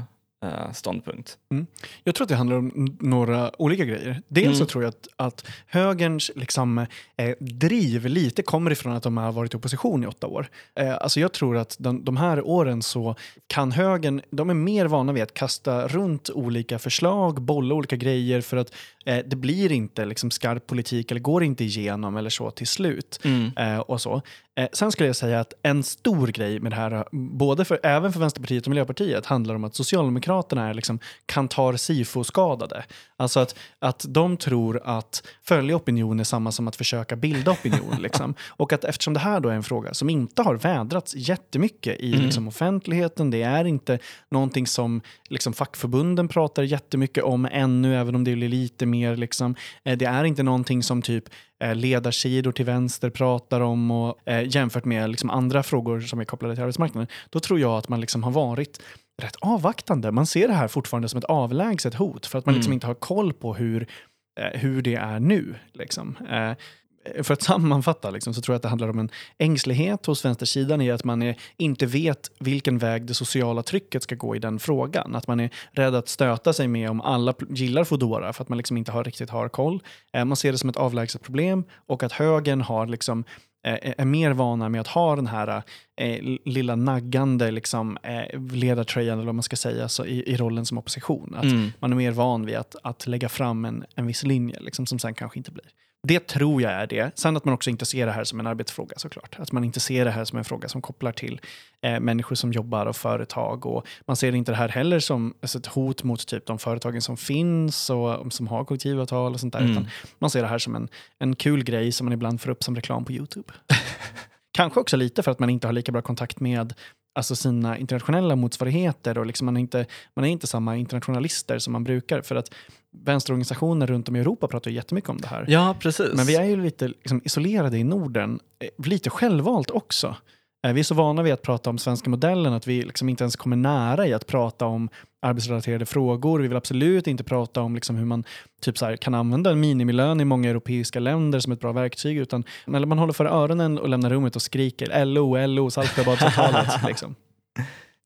eh, ståndpunkt. Mm. Jag tror att det handlar om några olika grejer. Dels mm. så tror jag att, att högerns liksom, eh, driv lite kommer ifrån att de har varit i opposition i åtta år. Eh, alltså jag tror att de, de, här åren så kan högern, de är mer vana vid att kasta runt olika förslag, bolla olika grejer för att eh, det blir inte liksom, skarp politik eller går inte igenom eller så till slut. Mm. Eh, och så. Eh, sen skulle jag säga att en stor grej med det här, både för, även för Vänsterpartiet och Miljöpartiet, handlar om att Socialdemokraterna är liksom kantar sifo-skadade. Alltså att, att de tror att följa opinion är samma som att försöka bilda opinion. liksom. <laughs> Och att eftersom det här då är en fråga som inte har vädrats jättemycket i mm. liksom, offentligheten, det är inte någonting som liksom, fackförbunden pratar jättemycket om ännu, även om det blir lite mer. Liksom. Eh, det är inte någonting som typ ledarsidor till vänster pratar om och eh, jämfört med liksom andra frågor som är kopplade till arbetsmarknaden, då tror jag att man liksom har varit rätt avvaktande. Man ser det här fortfarande som ett avlägset hot för att man liksom mm. inte har koll på hur, eh, hur det är nu. Liksom. Eh, för att <laughs> sammanfatta liksom, så tror jag att det handlar om en ängslighet hos vänstersidan i att man är, inte vet vilken väg det sociala trycket ska gå i den frågan. Att man är rädd att stöta sig med om alla gillar Foodora för att man liksom inte har, riktigt har koll. Eh, man ser det som ett avlägset problem och att högern har liksom eh, är mer vana med att ha den här eh, lilla naggande liksom, eh, ledartröjan, eller vad man ska säga, så i, i rollen som opposition. Att mm. Man är mer van vid att, att lägga fram en, en viss linje liksom, som sen kanske inte blir. Det tror jag är det. Sen att man också inte ser det här som en arbetsfråga såklart. Att man inte ser det här som en fråga som kopplar till eh, människor som jobbar och företag. Och man ser inte det här heller som alltså, ett hot mot typ de företagen som finns och som har kollektivavtal och sånt där. Mm. Utan man ser det här som en, en kul grej som man ibland får upp som reklam på YouTube. <laughs> Kanske också lite för att man inte har lika bra kontakt med alltså sina internationella motsvarigheter och liksom man, är inte, man är inte samma internationalister som man brukar. För att vänsterorganisationer runt om i Europa pratar ju jättemycket om det här. Ja, precis. Men vi är ju lite liksom, isolerade i Norden, eh, lite självvalt också. Eh, vi är så vana vid att prata om svenska modellen att vi liksom inte ens kommer nära i att prata om arbetsrelaterade frågor. Vi vill absolut inte prata om liksom hur man typ så här, kan använda en minimilön i många europeiska länder som ett bra verktyg. Utan man håller för öronen och lämnar rummet och skriker LO, LO, Saltsjöbadsavtalet. <laughs> liksom.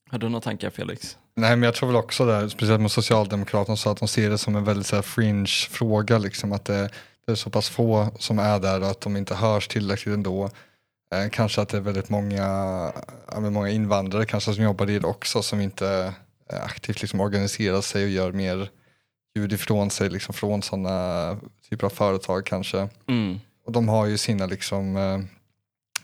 Har du några tankar Felix? Nej men jag tror väl också det, speciellt med Socialdemokraterna, så att de ser det som en väldigt så här, fringe fråga. Liksom, att det, det, är så pass få som är där och att de inte hörs tillräckligt ändå. Eh, kanske att det är väldigt många, ja, många invandrare kanske som jobbar i det också som inte eh, aktivt liksom organiserar sig och gör mer ljud ifrån sig liksom, från sådana typer av företag kanske. Mm. Och de har ju sina liksom eh,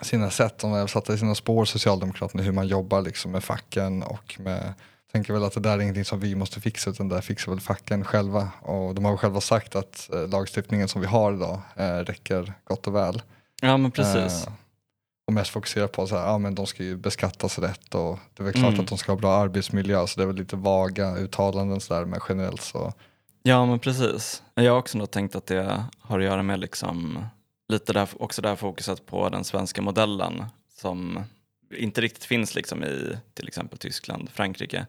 sina sätt, de är satta i sina spår, Socialdemokraterna, hur man jobbar liksom med facken och med tänker väl att det där är ingenting som vi måste fixa utan det fixar väl facken själva. Och de har själva sagt att eh, lagstiftningen som vi har idag eh, räcker gott och väl. Ja men precis. Eh, och mest fokusera på att ja, de ska ju beskattas rätt och det är väl klart mm. att de ska ha bra arbetsmiljö så det är väl lite vaga uttalanden sådär men generellt så. Ja men precis. Jag har också nog tänkt att det har att göra med liksom lite där, också där fokuset på den svenska modellen som inte riktigt finns liksom i till exempel Tyskland, Frankrike.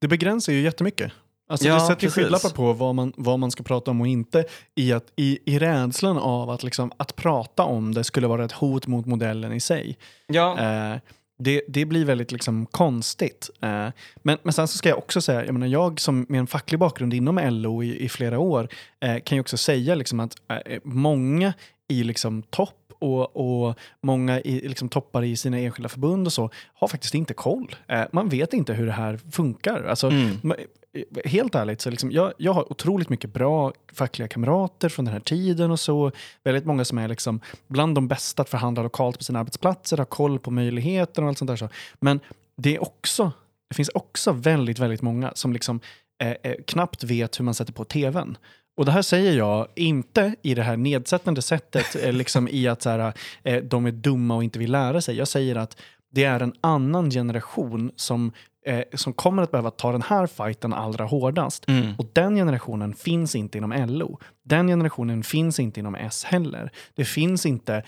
Det begränsar ju jättemycket. Alltså ja, det sätter ju skygglappar på vad man, vad man ska prata om och inte i, att, i, i rädslan av att, liksom, att prata om det skulle vara ett hot mot modellen i sig. Ja. Eh, det, det blir väldigt liksom konstigt. Eh, men, men sen så ska jag också säga, jag, menar, jag som med en facklig bakgrund inom LO i, i flera år eh, kan ju också säga liksom att eh, många i liksom topp och, och många i, liksom toppar i sina enskilda förbund och så har faktiskt inte koll. Eh, man vet inte hur det här funkar. Alltså, mm. Helt ärligt, så liksom, jag, jag har otroligt mycket bra fackliga kamrater från den här tiden och så. Väldigt många som är liksom bland de bästa att förhandla lokalt på sina arbetsplatser, har koll på möjligheter och allt sånt där. Så. Men det är också, det finns också väldigt, väldigt många som liksom eh, eh, knappt vet hur man sätter på tvn. Och det här säger jag inte i det här nedsättande sättet, eh, liksom i att så här, eh, de är dumma och inte vill lära sig. Jag säger att det är en annan generation som, eh, som kommer att behöva ta den här fighten allra hårdast. Mm. Och den generationen finns inte inom LO. Den generationen finns inte inom S heller. Det finns inte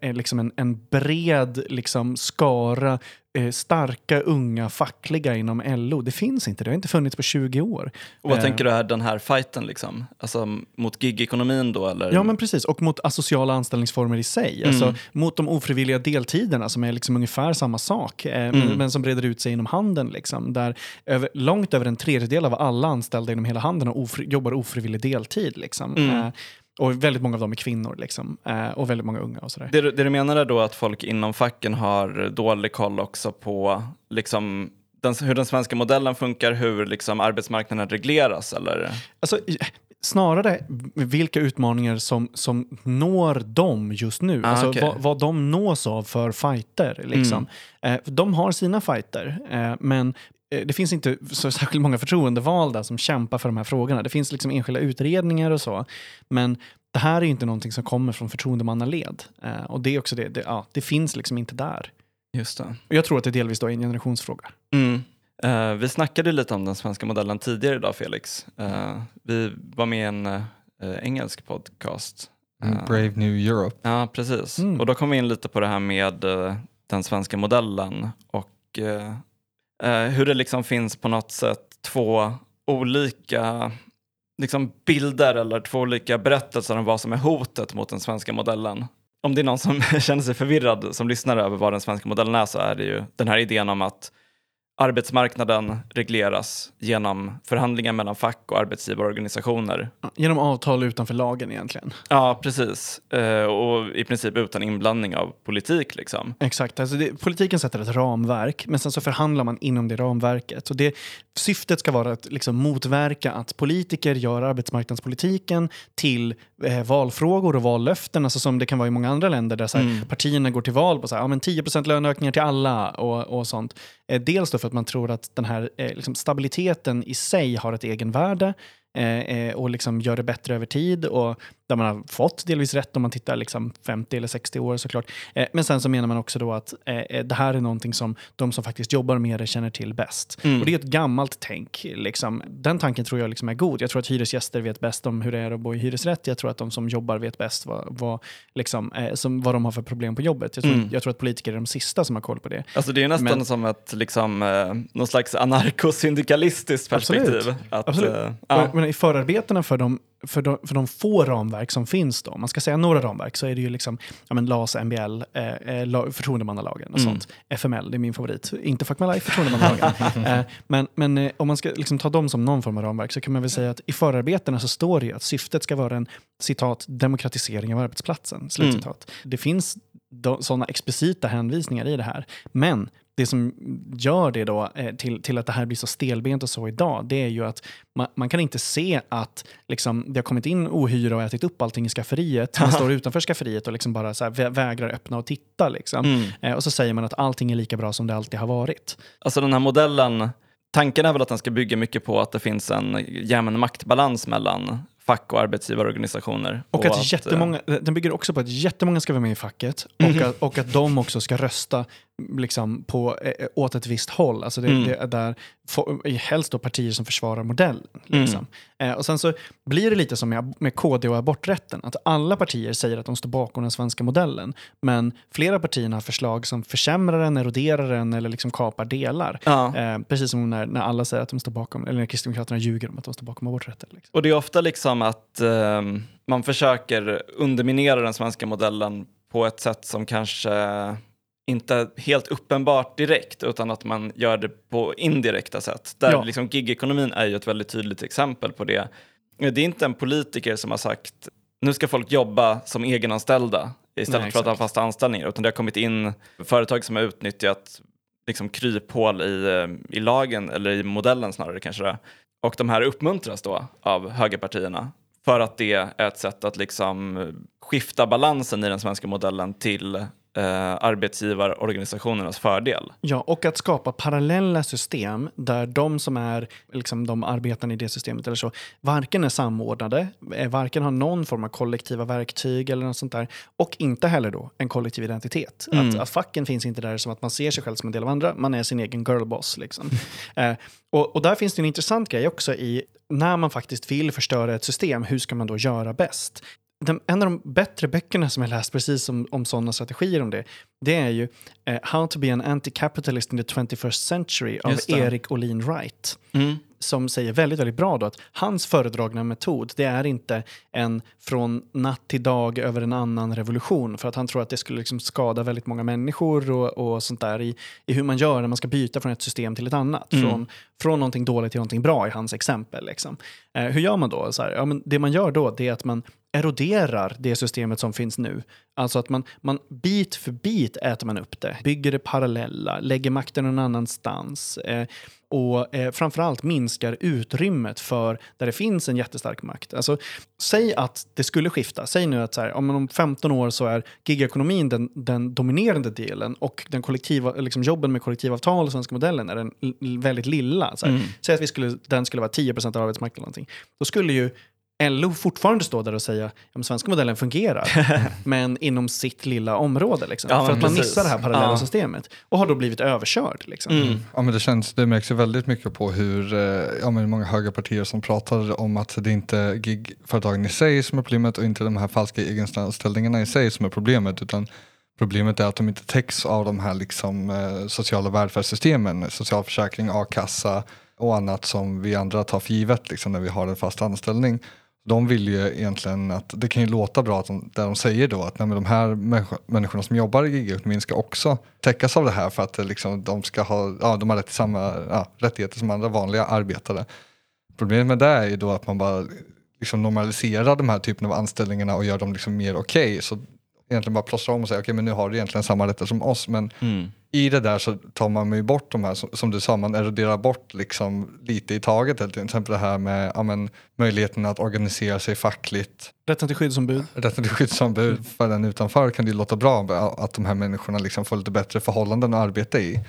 eh, liksom en, en bred liksom, skara eh, starka unga fackliga inom LO. Det finns inte, det har inte funnits på 20 år. Och vad Eh, tänker du är den här fighten liksom? Alltså mot gigekonomin då eller? Ja, men precis. Och mot asociala anställningsformer i sig. Alltså, mot de ofrivilliga deltiderna som är liksom ungefär samma sak, eh, men- men som breder ut sig inom handeln. Liksom, där över, långt över en tredjedel av alla anställda inom hela handeln ofri, jobbar ofrivillig deltid. Liksom. Eh, och väldigt många av dem är kvinnor. Liksom, eh, och väldigt många unga och sådär. Det, det du menar är då att folk inom facken har dålig koll också på liksom, den, hur den svenska modellen funkar, hur liksom, arbetsmarknaden regleras eller? Alltså, snarare vilka utmaningar som, som når dem just nu. Ah, alltså, okej. vad, vad de nås av för fighter. Liksom. Eh, för de har sina fighter, eh, men eh, det finns inte så särskilt många förtroendevalda som kämpar för de här frågorna. Det finns liksom enskilda utredningar och så. Men det här är ju inte någonting som kommer från förtroendemannaled. Eh, och det är också det, det, ja, det finns liksom inte där. Just det. Och jag tror att det delvis då är en generationsfråga. Mm. Eh, vi snackade lite om den svenska modellen tidigare idag Felix. Eh, vi var med i en eh, engelsk podcast. Eh, Brave New Europe. Ja, precis. Mm. Och då kom vi in lite på det här med eh, den svenska modellen och eh, eh, Eh, hur det liksom finns på något sätt två olika liksom bilder eller två olika berättelser om vad som är hotet mot den svenska modellen. Om det är någon som <laughs> känner sig förvirrad som lyssnar över vad den svenska modellen är så är det ju den här idén om att arbetsmarknaden regleras genom förhandlingar mellan fack och arbetsgivarorganisationer. Genom avtal utanför lagen egentligen. Ja, precis. Eh, och i princip utan inblandning av politik. Liksom. Exakt, alltså det, politiken sätter ett ramverk men sen så förhandlar man inom det ramverket. Och det, syftet ska vara att liksom motverka att politiker gör arbetsmarknadspolitiken till eh, valfrågor och vallöften, alltså som det kan vara i många andra länder där så här, partierna går till val på så här, ja, men 10% löneökningar till alla och, och sånt. Eh, dels då för att man tror att den här eh, liksom stabiliteten i sig har ett egenvärde eh, eh, och liksom gör det bättre över tid och där man har fått delvis rätt om man tittar liksom 50 eller 60 år såklart. Eh, men sen så menar man också då att eh, eh, det här är någonting som de som faktiskt jobbar med det känner till bäst. Och det är ett gammalt tänk. Liksom. Den tanken tror jag liksom är god. Jag tror att hyresgäster vet bäst om hur det är att bo i hyresrätt. Jag tror att de som jobbar vet bäst vad, vad, liksom, eh, som, vad de har för problem på jobbet. Jag tror, Mm. jag tror att politiker är de sista som har koll på det. Alltså det är nästan Men- som ett liksom, eh, någon slags anarkosyndikalistiskt Absolut. perspektiv. Att, Absolut. eh, ja. Men I förarbetena för de, för, de, för de få ramverk som finns, då, man ska säga några ramverk, så är det ju liksom ja, men LAS, MBL, eh, eh, la, förtroendemannalagen och Mm. sånt. FML, det är min favorit. Inte Fuck My Life, förtroendemannalagen. <laughs> eh, men men eh, om man ska liksom ta dem som någon form av ramverk så kan man väl säga att i förarbetena så står det ju att syftet ska vara en citat, demokratisering av arbetsplatsen. Slutcitat. Det finns sådana explicita hänvisningar i det här. Men det som gör det då eh, till, till att det här blir så stelbent och så idag, det är ju att man, man kan inte se att liksom, det har kommit in ohyra och ätit upp allting i skafferiet. Man <laughs> står utanför skafferiet och liksom bara så här vä- vägrar öppna och titta. Liksom. Mm. Eh, och så säger man att allting är lika bra som det alltid har varit. Alltså den här modellen, tanken är väl att den ska bygga mycket på att det finns en jämn maktbalans mellan fack och arbetsgivarorganisationer. Och att eh, jättemånga, den bygger också på att jättemånga ska vara med i facket och, att, och att de också ska rösta liksom, på, eh, åt ett visst håll. Alltså det, Mm. det är där, få- helst då partier som försvarar modellen. Mm. Liksom. Eh, och sen så blir det lite som med, med KD och aborträtten, att alla partier säger att de står bakom den svenska modellen, men flera partier har förslag som försämrar den, eroderar den eller liksom kapar delar. Ja. Eh, precis som när, när alla säger att de står bakom, eller när Kristdemokraterna ljuger om att de står bakom aborträtten. Liksom. Och det är ofta liksom att ehm, man försöker underminera den svenska modellen på ett sätt som kanske inte helt uppenbart direkt utan att man gör det på indirekta sätt. Där Ja. liksom gigekonomin är ju ett väldigt tydligt exempel på det. Det är inte en politiker som har sagt nu ska folk jobba som egenanställda istället Nej, för att ha fasta anställningar utan det har kommit in företag som har utnyttjat liksom kryphål i, eh, i lagen eller i modellen snarare kanske det. Och de här uppmuntras då av högerpartierna för att det är ett sätt att liksom skifta balansen i den svenska modellen till eh, arbetsgivarorganisationernas fördel. Ja, och att skapa parallella system där de som är liksom, de arbetande i det systemet eller så, varken är samordnade, eh, varken har någon form av kollektiva verktyg eller något sånt där, och inte heller då en kollektiv identitet. Att, Mm. att facken finns inte där som att man ser sig själv som en del av andra, man är sin egen girlboss. Liksom. <laughs> eh, och, och där finns det en intressant grej också i när man faktiskt vill förstöra ett system, hur ska man då göra bäst? Den, en av de bättre böckerna som jag läst precis om, om sådana strategier om det, det är ju uh, How to be an anti-capitalist in the 21st century av Erik Olin Wright. Mm som säger väldigt, väldigt bra då att hans föredragna metod, det är inte en från natt till dag över en annan revolution, för att han tror att det skulle liksom skada väldigt många människor och, och sånt där i, i hur man gör när man ska byta från ett system till ett annat. Mm. Från, från någonting dåligt till någonting bra i hans exempel. Liksom. Eh, hur gör man då? Så här, ja, men det man gör då det är att man eroderar det systemet som finns nu. Alltså att man, man bit för bit äter man upp det, bygger det parallella, lägger makten någon annanstans. Eh, och eh, framförallt minskar utrymmet för där det finns en jättestark makt. Alltså, säg att det skulle skifta. Säg nu att så här, om, om 15 år så är gigekonomin den, den dominerande delen och den kollektiva, liksom jobben med kollektivavtal och svenska modellen är den väldigt lilla. Så här. Mm. Säg att vi skulle, den skulle vara 10% av arbetsmarknaden. Då skulle ju LO fortfarande stå där och säga att svenska modellen fungerar, <laughs> men inom sitt lilla område. Liksom, ja, för att precis. man missar det här parallella ja. systemet och har då blivit överkörd. Liksom. Mm. Ja, men det, känns, det märks ju väldigt mycket på hur eh, ja, men många högerpartier som pratar om att det inte är gigföretagen i sig som är problemet och inte de här falska egenanställningarna i sig som är problemet, utan Problemet är att de inte täcks av de här liksom, eh, sociala välfärdssystemen, socialförsäkring, a-kassa och annat som vi andra tar för givet liksom, när vi har en fast anställning de vill ju egentligen att, det kan ju låta bra att de, där de säger då att nej, de här människorna som jobbar i gigekonomin ska också täckas av det här för att eh, liksom, de ska ha, ja, de har rätt till samma ja, rättigheter som andra vanliga arbetare. Problemet med det är ju då att man bara liksom normaliserar de här typen av anställningarna och gör dem liksom mer okej. Okay. Så egentligen bara plåstrar om och säger okej okay, men nu har du egentligen samma rätter som oss men mm i det där så tar man ju bort de här, som du sa, man eroderar bort liksom lite i taget. Till exempel det här med ja, men, möjligheten att organisera sig fackligt. Rätten till skyddsombud. Rätten till skyddsombud för den utanför kan det ju låta bra att de här människorna liksom får lite bättre förhållanden att arbeta i.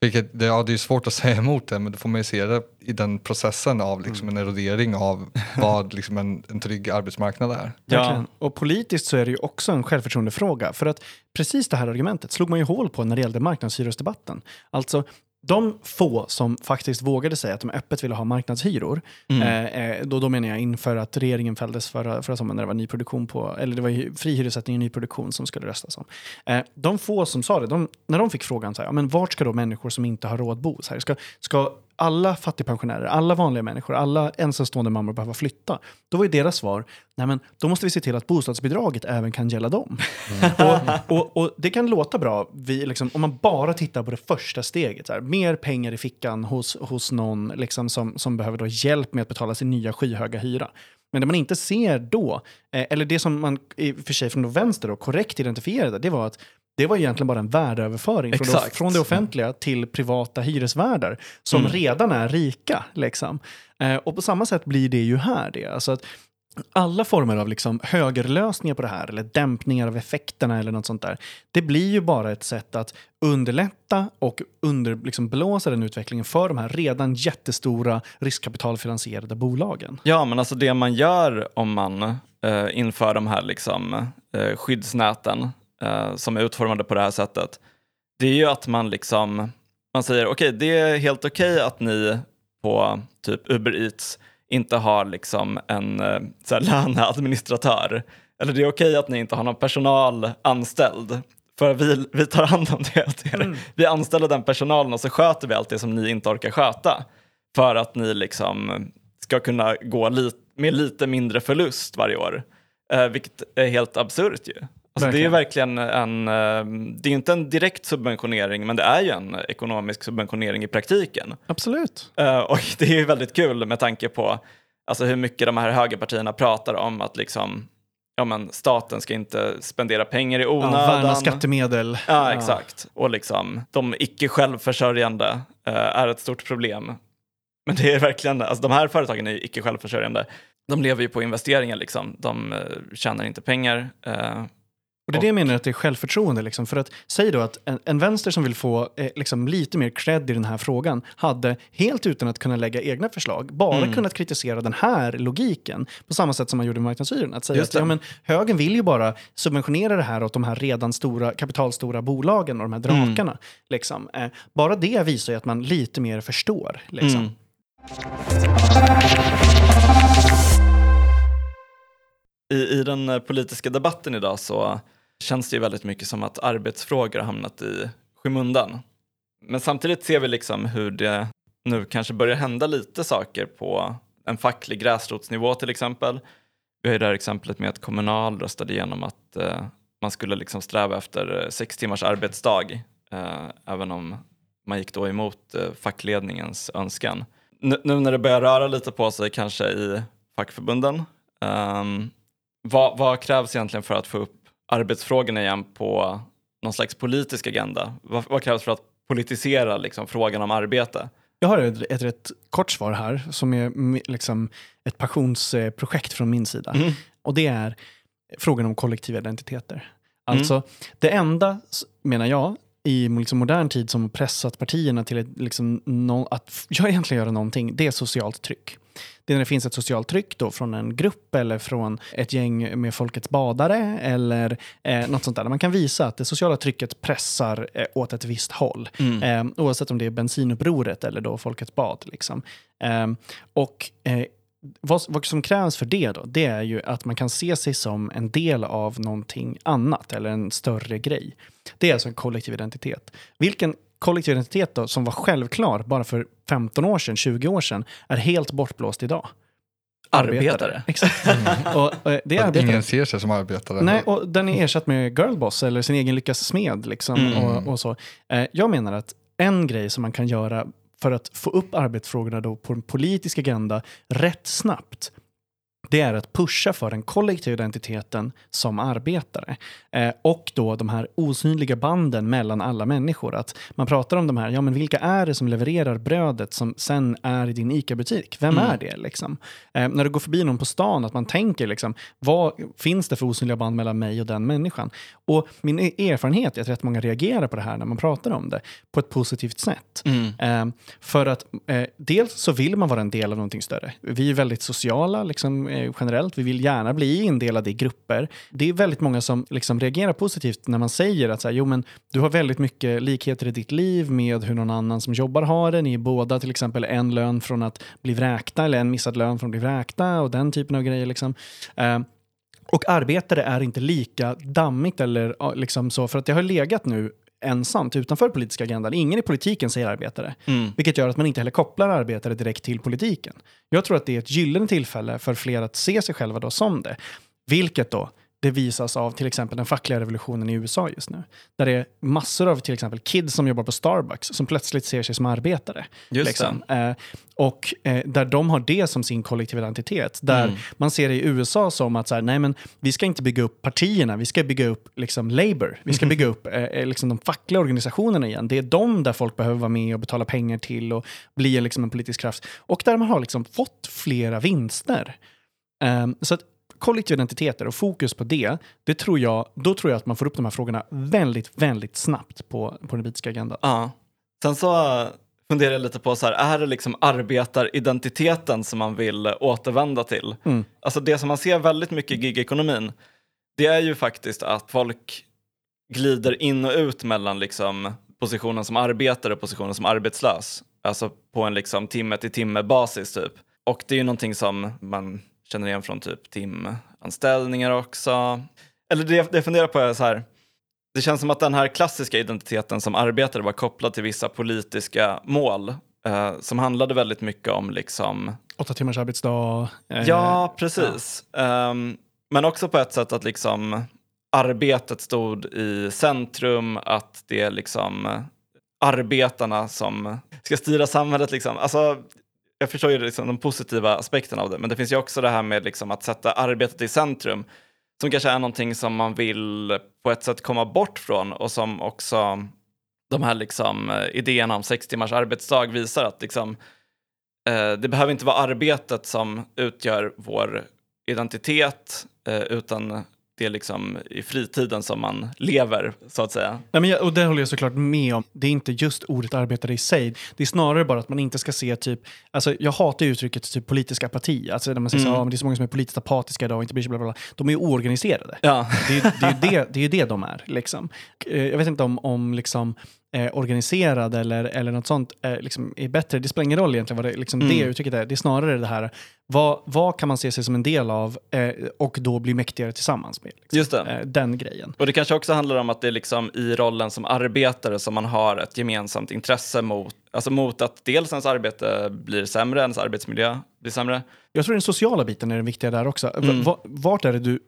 Vilket, det, ja, det är svårt att <laughs> säga emot det, men då får man ju se det i den processen av liksom, en erodering av <laughs> vad liksom, en, en trygg arbetsmarknad är. Ja. Och politiskt så är det ju också en självförtroendefråga. För att precis det här argumentet slog man ju hål på när det gällde marknadshyresdebatten. Alltså, de få som faktiskt vågade säga att de öppet ville ha marknadshyror, mm. eh, eh då, då menar jag inför att regeringen fälldes förra, förra sommaren när det var nyproduktion på, eller det var fri hyressättning och nyproduktion som skulle röstas om. Eh, de få som sa det, de, när de fick frågan så här, ja, men vart ska då människor som inte har råd bo? Så här, ska, ska alla fattigpensionärer, alla vanliga människor, alla ensamstående mammor behöva flytta. Då var ju deras svar, nej men då måste vi se till att bostadsbidraget även kan gälla dem. Mm. <laughs> och, och, och, det kan låta bra vi, liksom, om man bara tittar på det första steget. Här, mer pengar i fickan hos, hos någon liksom, som, som behöver då hjälp med att betala sin nya skyhöga hyra. Men det man inte ser då, eh, eller det som man i och för sig från vänster då, korrekt identifierade, det var att det var egentligen bara en värdeöverföring från det, från det, offentliga till privata hyresvärdar som mm. redan är rika. Liksom. Eh, och på samma sätt blir det ju här. Det. Alltså att alla former av liksom högerlösningar på det här, eller dämpningar av effekterna eller något sånt där, det blir ju bara ett sätt att underlätta och underblåsa liksom den utvecklingen för de här redan jättestora riskkapitalfinansierade bolagen. Ja, men alltså det man gör om man eh, inför de här liksom, eh, skyddsnäten eh, som är utformade på det här sättet, det är ju att man liksom, man säger okej, okay, det är helt okej okay att ni på typ Uber Eats inte har liksom en eh, så här, <laughs> löneadministratör. Eller det är okej okay att ni inte har någon personal anställd. För vi, vi tar hand om det. Mm. Vi anställer den personalen och så sköter vi allt det som ni inte orkar sköta. För att ni liksom ska kunna gå lit, med lite mindre förlust varje år. Eh, vilket är helt absurt ju. Alltså det är verkligen en, eh, det är inte en direkt subventionering men det är ju en ekonomisk subventionering i praktiken. Absolut. Uh, och <laughs> det är ju väldigt kul med tanke på alltså hur mycket de här högerpartierna pratar om att liksom, ja, men staten ska inte spendera pengar i onödan. Ja, värna skattemedel. Ja, exakt. Och liksom, de icke självförsörjande uh, är ett stort problem. Men det är verkligen, alltså de här företagen är ju icke självförsörjande. De lever ju på investeringar liksom. De tjänar inte pengar. Och det är det jag menar att det är självförtroende. Liksom. För att säg då att en, en vänster som vill få eh, liksom, lite mer cred i den här frågan hade helt utan att kunna lägga egna förslag bara mm. kunnat kritisera den här logiken på samma sätt som man gjorde med marknadshyrorna. Att säga att ja, men, högern vill ju bara subventionera det här åt de här redan stora, kapitalstora bolagen och de här drakarna. Mm. Liksom. Eh, bara det visar ju att man lite mer förstår. Liksom. Mm. I, I den eh, politiska debatten idag så känns det ju väldigt mycket som att arbetsfrågor har hamnat i skymundan. Men samtidigt ser vi liksom hur det nu kanske börjar hända lite saker på en facklig gräsrotsnivå till exempel. Vi har ju det här exemplet med att Kommunal röstade igenom att eh, man skulle liksom sträva efter eh, sex timmars arbetsdag eh, även om man gick då emot eh, fackledningens önskan. N nu när det börjar röra lite på sig kanske i fackförbunden, um, vad, vad, krävs egentligen för att få upp arbetsfrågorna igen på någon slags politisk agenda? Vad, vad krävs för att politisera liksom, frågan om arbete? Jag har ett, ett rätt kort svar här som är liksom ett passionsprojekt från min sida. Mm. Och det är frågan om kollektiva identiteter. Alltså, mm. det enda, menar jag, i liksom modern tid som pressat partierna till ett, liksom, no, att <laughs> egentligen göra någonting, det är socialt tryck. Det är när det finns ett socialt tryck då från en grupp eller från ett gäng med Folkets badare eller eh, något sånt där. Man kan visa att det sociala trycket pressar eh, åt ett visst håll. Mm. Eh, oavsett om det är bensinupproret eller då Folkets bad. Liksom. Eh, och eh, vad, vad, som krävs för det då, det är ju att man kan se sig som en del av någonting annat eller en större grej. Det är alltså en kollektiv identitet. Vilken kollektiv identitet då, som var självklar bara för 15 år sedan, 20 år sedan, är helt bortblåst idag. Arbetare. arbetare. Exakt. Mm. och, och det är Ingen ser sig som arbetare. Nej, och den är ersatt med girlboss eller sin egen lyckas smed. Liksom, mm. och, och, så. Eh, jag menar att en grej som man kan göra för att få upp arbetsfrågorna då på en politisk agenda rätt snabbt det är att pusha för den kollektiva identiteten som arbetare. Eh, och då de här osynliga banden mellan alla människor. Att man pratar om de här, ja men vilka är det som levererar brödet som sen är i din ICA-butik? Vem mm. är det liksom? Eh, när du går förbi någon på stan, att man tänker liksom, vad finns det för osynliga band mellan mig och den människan? Och min e-, erfarenhet är att rätt många reagerar på det här när man pratar om det på ett positivt sätt. Mm. Eh, för att eh, dels så vill man vara en del av någonting större. Vi är väldigt sociala, liksom, eh, generellt. Vi vill gärna bli indelade i grupper. Det är väldigt många som liksom reagerar positivt när man säger att så här, jo, men du har väldigt mycket likheter i ditt liv med hur någon annan som jobbar har det. Ni är båda till exempel en lön från att bli vräkta eller en missad lön från att bli vräkta och den typen av grejer. Liksom. Uh, och arbetare är inte lika dammigt eller liksom så, för att det har legat nu ensamt utanför politiska agendan. Ingen i politiken säger arbetare, mm. vilket gör att man inte heller kopplar arbetare direkt till politiken. Jag tror att det är ett gyllene tillfälle för fler att se sig själva då som det, vilket då det visas av till exempel den fackliga revolutionen i USA just nu. Där det är massor av till exempel kids som jobbar på Starbucks som plötsligt ser sig som arbetare. Liksom. eh, och eh, där de har det som sin kollektiva identitet. Där mm. man ser det i USA som att så här, nej men, vi ska inte bygga upp partierna, vi ska bygga upp liksom, labor. Vi ska bygga upp eh, eh, liksom, de fackliga organisationerna igen. Det är de där folk behöver vara med och betala pengar till och bli liksom, en politisk kraft. Och där man har liksom, fått flera vinster. Um, så att kollektiva identiteter och fokus på det, det tror jag, då tror jag att man får upp de här frågorna väldigt, väldigt snabbt på, på den politiska agendan. Ja. Sen så funderar jag lite på, så här, är det liksom arbetaridentiteten som man vill återvända till? Mm. Alltså det som man ser väldigt mycket i gigekonomin, det är ju faktiskt att folk glider in och ut mellan liksom positionen som arbetare och positionen som arbetslös. Alltså på en liksom timme till timme basis typ. Och det är ju någonting som man känner igen från typ timanställningar också. Eller det jag funderar på är så här, det känns som att den här klassiska identiteten som arbetare var kopplad till vissa politiska mål eh, som handlade väldigt mycket om liksom... Åtta timmars arbetsdag. Eh, ja, precis. Ja. Um, men också på ett sätt att liksom arbetet stod i centrum, att det är liksom arbetarna som ska styra samhället. Liksom. Alltså, jag förstår ju liksom de positiva aspekterna av det, men det finns ju också det här med liksom att sätta arbetet i centrum som kanske är någonting som man vill på ett sätt komma bort från och som också de här liksom, eh, idéerna om sex timmars arbetsdag visar att liksom, eh, det behöver inte vara arbetet som utgör vår identitet eh, utan det är liksom i fritiden som man lever, så att säga. Ja, men jag, och det håller jag såklart med om. Det är inte just ordet arbetare i sig. Det är snarare bara att man inte ska se typ, alltså jag hatar uttrycket typ politisk apati. Alltså när man säger mm. så, ah, men det är så många som är politiskt apatiska idag och inte bryr sig, bla, bla, bla. De är ju oorganiserade. Ja. Det, är, det, är det, det är ju det de är. Liksom. Eh, jag vet inte om, om liksom, eh, organiserad eller, eller något sånt eh, liksom är bättre. Det spelar ingen roll egentligen vad det, liksom Mm. det uttrycket är. Det är snarare det här, vad, vad kan man se sig som en del av eh, och då bli mäktigare tillsammans med? Liksom. Just det. Eh, den grejen. Och det kanske också handlar om att det är liksom i rollen som arbetare som man har ett gemensamt intresse mot, alltså mot att dels ens arbete blir sämre, ens arbetsmiljö blir sämre. Jag tror den sociala biten är den viktiga där också. V- Mm. va- Vart är det du,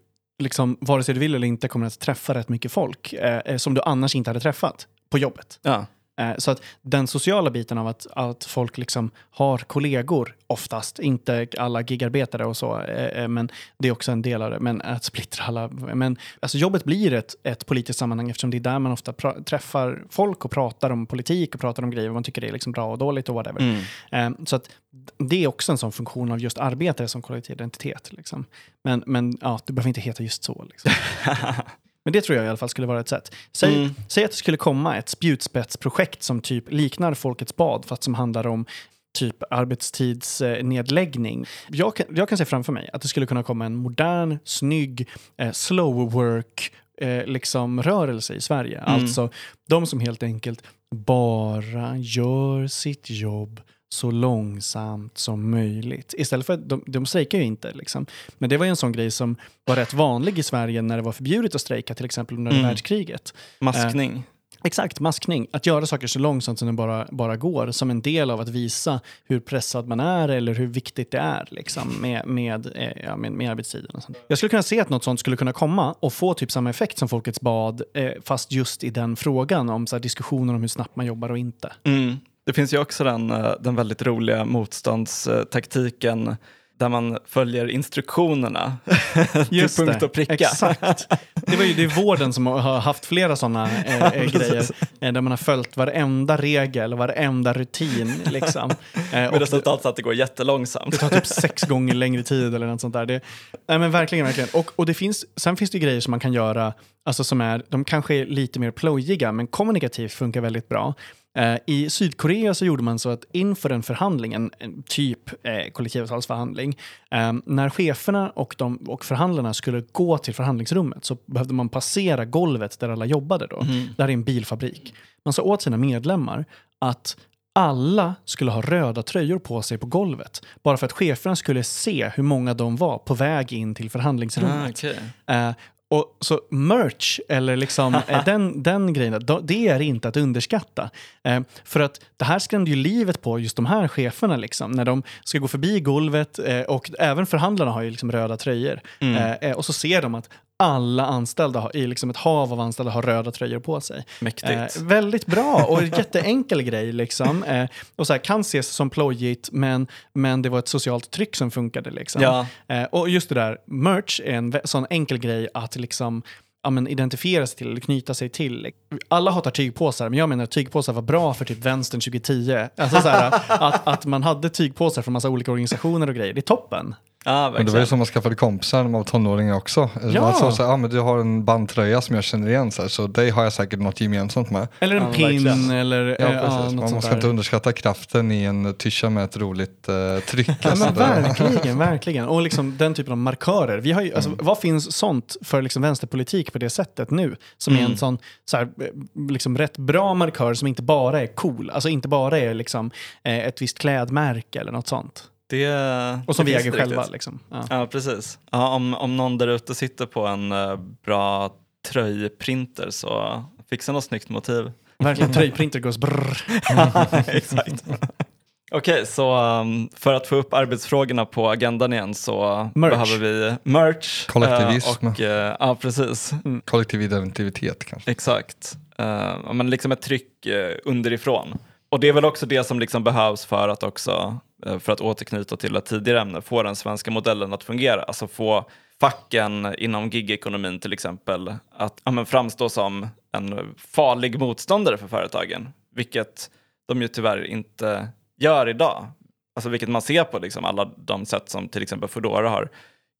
liksom, vare sig du vill eller inte, kommer att träffa rätt mycket folk eh, eh, som du annars inte hade träffat på jobbet? Ja. Eh, Så att den sociala biten av att, att folk liksom har kollegor, oftast, inte alla gigarbetare och så, eh, eh, men det är också en del av det. Men att splittra alla... Men alltså jobbet blir ett, ett politiskt sammanhang eftersom det är där man ofta träffar folk och pratar om politik och pratar om grejer, man tycker är liksom bra och dåligt och whatever. Mm. Eh, Så att det är också en sån funktion av just arbetare som kollektiv identitet. Liksom. Men, men ja, det behöver inte heta just så. Liksom. <laughs> Men det tror jag i alla fall skulle vara ett sätt. Säg, Mm. säg att det skulle komma ett spjutspetsprojekt som typ liknar Folkets bad, fast som handlar om typ arbetstidsnedläggning. Jag kan, jag kan se framför mig att det skulle kunna komma en modern, snygg, eh, slow work eh, liksom rörelse i Sverige. Mm. Alltså de som helt enkelt bara gör sitt jobb så långsamt som möjligt. Istället för att de, de strejkar ju inte. Liksom. Men det var ju en sån grej som var rätt vanlig i Sverige när det var förbjudet att strejka, till exempel under Mm. världskriget. Maskning. Exakt, maskning. Att göra saker så långsamt som det bara, bara går, som en del av att visa hur pressad man är eller hur viktigt det är liksom, med, med, eh, ja, med, med arbetstiden. Och sånt. Jag skulle kunna se att något sånt skulle kunna komma och få typ samma effekt som Folkets bad, eh, fast just i den frågan om så här, diskussioner om hur snabbt man jobbar och inte. Mm. Det finns ju också den, eh, den väldigt roliga motståndstaktiken där man följer instruktionerna <laughs> till punkt och pricka. Exakt. Det, var ju, det är vården som har haft flera sådana eh, <laughs> eh, grejer. Eh, där man har följt varenda regel, varenda rutin. Liksom. <laughs> Eh, Med och resultatet att det går jättelångsamt. det tar typ sex gånger längre tid eller något sånt där. Det, nej men verkligen, verkligen. Och, och det finns, sen finns det grejer som man kan göra, alltså som är, de kanske är lite mer plojiga, men kommunikativt funkar väldigt bra. Eh, I Sydkorea så gjorde man så att inför en förhandling, en, en typ eh, kollektivavtalsförhandling, eh, när cheferna och, de, och förhandlarna skulle gå till förhandlingsrummet så behövde man passera golvet där alla jobbade då. Där är en bilfabrik. Man sa åt sina medlemmar att alla skulle ha röda tröjor på sig på golvet. Bara för att cheferna skulle se hur många de var på väg in till förhandlingsrummet. Ah. Eh, och så merch, eller liksom eh, <laughs> den, den grejen, det är inte att underskatta. Eh, för att det här skrämde ju livet på just de här cheferna, liksom, när de ska gå förbi golvet och och även förhandlarna har ju liksom röda tröjor. Eh, eh, och så ser de att alla anställda har, i liksom ett hav av anställda har röda tröjor på sig. Mäktigt. Eh, väldigt bra och en jätteenkel grej. Liksom. Eh, och så här, kan ses som plojigt, men, men det var ett socialt tryck som funkade. Liksom. Ja. Eh, och just det där, merch är en sån enkel grej att liksom ja, men identifiera sig till eller knyta sig till. Alla hatar tygpåsar, men jag menar att tygpåsar var bra för typ vänstern 2010. Alltså så här, <laughs> att, att man hade tygpåsar från massa olika organisationer och grejer, det är toppen. Ja, Men det var ju som man skaffade kompisar när man var tonåring också. Ja. Man sa så här, ah, men du har en bandtröja som jag känner igen, så, här, så dig har jag säkert något gemensamt med. Eller en Ja, pin verkligen. eller Ja, ja, precis. något man sånt ska inte underskatta kraften i en tisha med ett roligt eh, tryck. Ja, alltså, men det- verkligen, <laughs> verkligen. Och liksom den typen av markörer. Vi har ju, alltså, Vad finns sånt för liksom vänsterpolitik på det sättet nu? Som är en sån så här, liksom rätt bra markör som inte bara är cool. Alltså inte bara är liksom, eh, ett visst klädmärke eller något sånt. Det, Och som vi äger själva. Liksom. Ja. Ja, precis. Ja, om, om någon där ute sitter på en eh, bra tröjprinter så fixa något snyggt motiv. Verkligen, tröjprinter goes brrr. <laughs> Exakt. Okej, så um, för att få upp arbetsfrågorna på agendan igen så Merch. behöver vi merch. eh, Kollektivism. och, eh, ja, precis. Kollektiv identitet kanske. Exakt. Uh, men liksom ett tryck underifrån. Och det är väl också det som liksom behövs för att också, för att återknyta till ett tidigare ämne, få den svenska modellen att fungera. Alltså få facken inom gigekonomin till exempel att ja, framstå som en farlig motståndare för företagen. Vilket de ju tyvärr inte gör idag. Alltså vilket man ser på liksom alla de sätt som till exempel Foodora har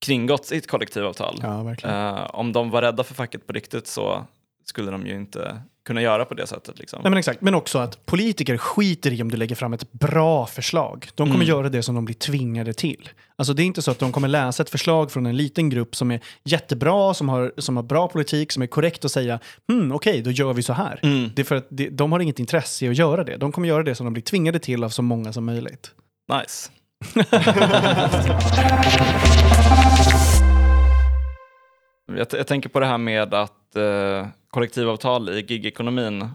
kringgått sitt kollektivavtal. Ja. Eh, om de var rädda för facket på riktigt så skulle de ju inte kunna göra på det sättet. Liksom. Nej, men exakt. Men också att politiker skiter i om du lägger fram ett bra förslag. De kommer Mm. göra det som de blir tvingade till. Alltså det är inte så att de kommer läsa ett förslag från en liten grupp som är jättebra, som har, som har bra politik, som är korrekt och säga hmm, okej, då gör vi så här. Mm. Det är för att det, de har inget intresse i att göra det. De kommer göra det som de blir tvingade till av så många som möjligt. Nice. <laughs> jag, jag tänker på det här med att eh, kollektivavtal i gigekonomin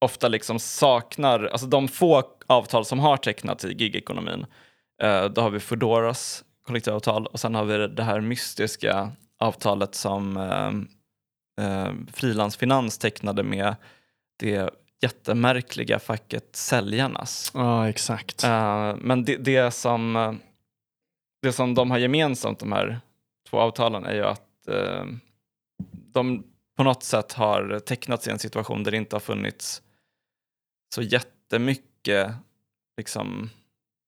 ofta liksom saknar, alltså de få avtal som har tecknats i gigekonomin, eh, då har vi Foodoras kollektivavtal och sen har vi det här mystiska avtalet som eh, eh, Frilansfinans tecknade med det jättemärkliga facket Säljarnas. Ja, exakt. Eh, men det, det, som, eh, det som de har gemensamt, de här två avtalen, är ju att eh, de på något sätt har tecknats i en situation där det inte har funnits så jättemycket liksom,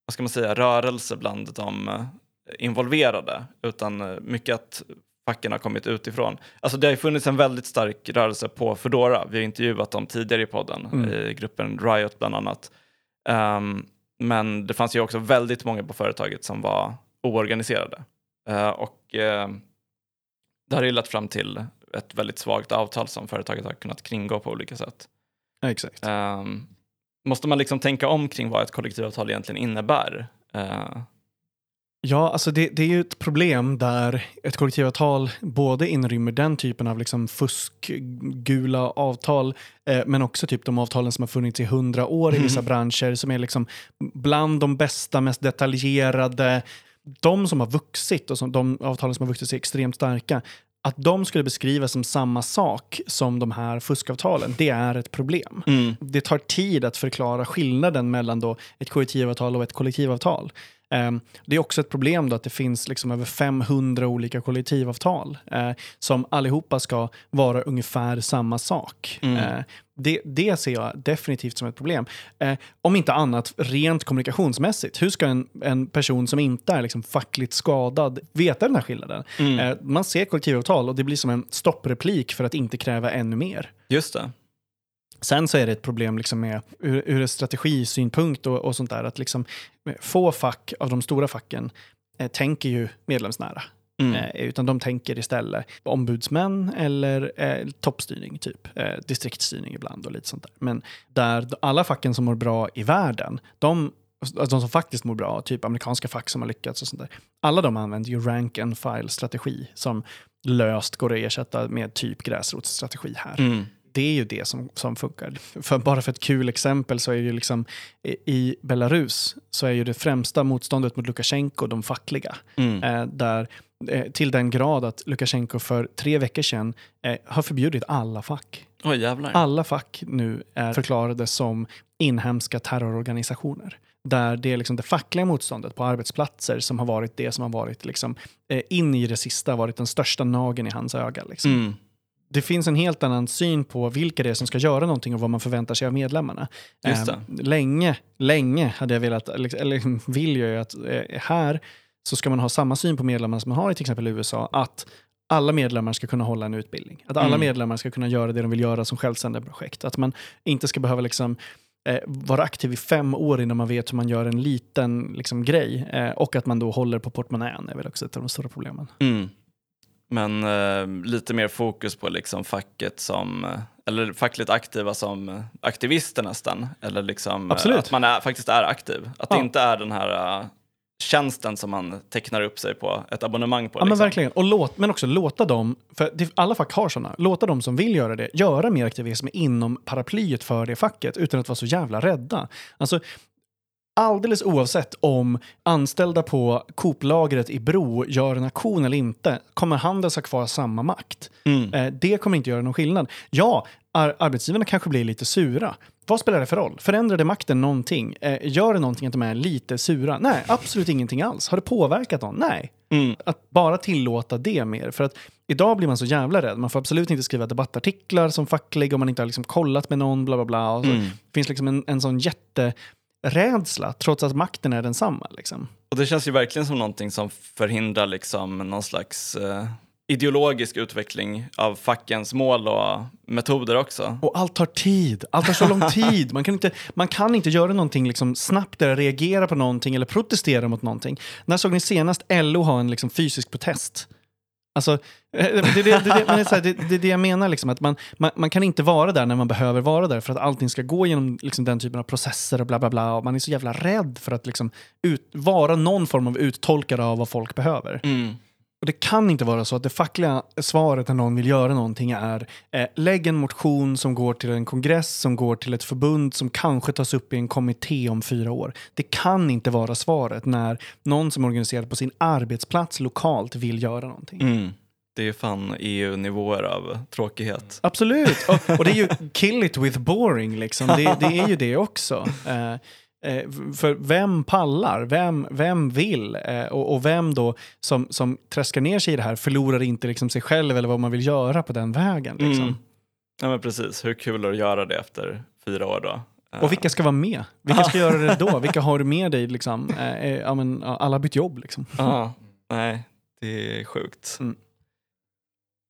vad ska man säga, rörelse bland de eh, involverade, utan eh, mycket att facken har kommit utifrån. Alltså det har funnits en väldigt stark rörelse på Foodora. Vi har intervjuat dem tidigare i podden, Mm. i gruppen Riot bland annat. Ehm, men det fanns ju också väldigt många på företaget som var oorganiserade. Eh, och eh, det har ju lett fram till ett väldigt svagt avtal som företaget har kunnat kringgå på olika sätt. Ja, exakt. Ehm, måste man liksom tänka om kring vad ett kollektivavtal egentligen innebär? Eh, Ja, alltså det, det är ju ett problem där ett kollektivavtal både inrymmer den typen av liksom fuskgula avtal, eh, men också typ de avtalen som har funnits i hundra år i vissa branscher, som är liksom bland de bästa, mest detaljerade. De som har vuxit och som, de avtalen som har vuxit är extremt starka. Att de skulle beskrivas som samma sak som de här fuskavtalen, det är ett problem. mm, Det tar tid att förklara skillnaden mellan då ett kollektivavtal och ett kollektivavtal. Ehm, Det är också ett problem då att det finns liksom över 500 olika kollektivavtal eh, som allihopa ska vara ungefär samma sak. Mm. Eh, Det, det ser jag definitivt som ett problem. Eh, om inte annat rent kommunikationsmässigt. Hur ska en, en person som inte är liksom fackligt skadad veta den här skillnaden? mm. Eh, man ser kollektivavtal och det blir som en stoppreplik för att inte kräva ännu mer. Just det. Sen så är det ett problem liksom med, ur, ur strategisynpunkt och, och sånt där, att liksom, eh, få fack av de stora facken eh, tänker ju medlemsnära. Mm. Eh, utan de tänker istället ombudsmän eller eh, toppstyrning, typ. Eh, distriktsstyrning ibland och lite sånt där. Men där alla facken som mår bra i världen, de, alltså de som faktiskt mår bra, typ amerikanska fack som har lyckats och sånt där, alla de använder ju rank and file-strategi som löst går att ersätta med typ gräsrotsstrategi här Mm. Det är ju det som, som funkar. För, bara för ett kul exempel så är ju liksom i- Belarus så är ju det främsta motståndet mot Lukasjenko de fackliga. Mm. Eh, där, eh, till den grad att Lukasjenko för tre veckor sedan eh, har förbjudit alla fack. Jävlar. Alla fack nu är förklarade som inhemska terrororganisationer. Där det är liksom det fackliga motståndet på arbetsplatser som har varit det som har varit liksom, eh, in i det sista varit den största nagen i hans öga. Liksom Mm. Det finns en helt annan syn på vilka det är som ska göra någonting och vad man förväntar sig av medlemmarna. Just det. Eh, länge, länge hade jag velat, eller eller vill jag ju att eh, här så ska man ha samma syn på medlemmarna som man har i till exempel USA, att alla medlemmar ska kunna hålla en utbildning. Att alla Mm. medlemmar ska kunna göra det de vill göra som självständiga projekt. Att man inte ska behöva liksom, eh, vara aktiv i fem år innan man vet hur man gör en liten liksom, grej. Eh, och att man då håller på portmonnän är väl också ett av de stora problemen. Mm. Men eh, lite mer fokus på liksom facket som, eh, eller fackligt aktiva som eh, aktivister nästan. Eller liksom eh, Absolut. att man är, faktiskt är aktiv. Att Ja. det inte är den här eh, tjänsten som man tecknar upp sig på, ett abonnemang på. Ja, men liksom. verkligen. Och låt, men också låta dem, för det, alla fack har sådana, låta dem som vill göra det, göra mer aktivism inom paraplyet för det facket utan att vara så jävla rädda. Alltså, alldeles oavsett om anställda på Coop-lagret i Bro gör en aktion eller inte, kommer Handels ha kvar samma makt. Mm. Eh, det kommer inte göra någon skillnad. Ja, ar- arbetsgivarna kanske blir lite sura. Vad spelar det för roll? Förändrar det makten någonting? Eh, gör det någonting att de är lite sura? Nej, absolut ingenting alls. Har det påverkat någon? Nej. Mm. Att bara tillåta det mer. För att idag blir man så jävla rädd. Man får absolut inte skriva debattartiklar som facklig om man inte har liksom kollat med någon, bla bla bla. Och så Mm. Det finns liksom en, en sån jätterädsla trots att makten är densamma. Liksom. Och det känns ju verkligen som någonting som förhindrar liksom någon slags eh, ideologisk utveckling av fackens mål och metoder också. Och allt tar tid. Allt tar så lång <laughs> tid. Man kan inte, man kan inte göra någonting liksom snabbt eller reagera på någonting eller protestera mot någonting. När såg ni senast LO ha en liksom fysisk protest? Alltså, det <laughs> är det, det, det, det, jag menar, liksom, att man, man, man, kan inte vara där när man behöver vara där för att allting ska gå genom liksom, den typen av processer och bla bla bla. Och man är så jävla rädd för att liksom, ut, vara någon form av uttolkare av vad folk behöver. Mm. Och det kan inte vara så att det fackliga svaret när någon vill göra någonting är eh, lägg en motion som går till en kongress, som går till ett förbund som kanske tas upp i en kommitté om fyra år. Det kan inte vara svaret när någon som är organiserad på sin arbetsplats lokalt vill göra någonting. Mm. Det är fan EU-nivåer av tråkighet. Absolut, och, och, det är ju <laughs> kill it with boring liksom. Det, det är ju det också. Eh, Eh, för vem pallar? Vem, vem vill? Eh, och, och, vem då som, som träskar ner sig i det här förlorar inte liksom sig själv eller vad man vill göra på den vägen. Liksom. Mm. Ja men precis, hur kul är det att göra det efter fyra år då? Och vilka ska vara med? Vilka ska göra det då? <laughs> Vilka har du med dig? Liksom? Eh, eh ja, men, alla har bytt jobb. Liksom. Aha. Nej, det är sjukt. Mm.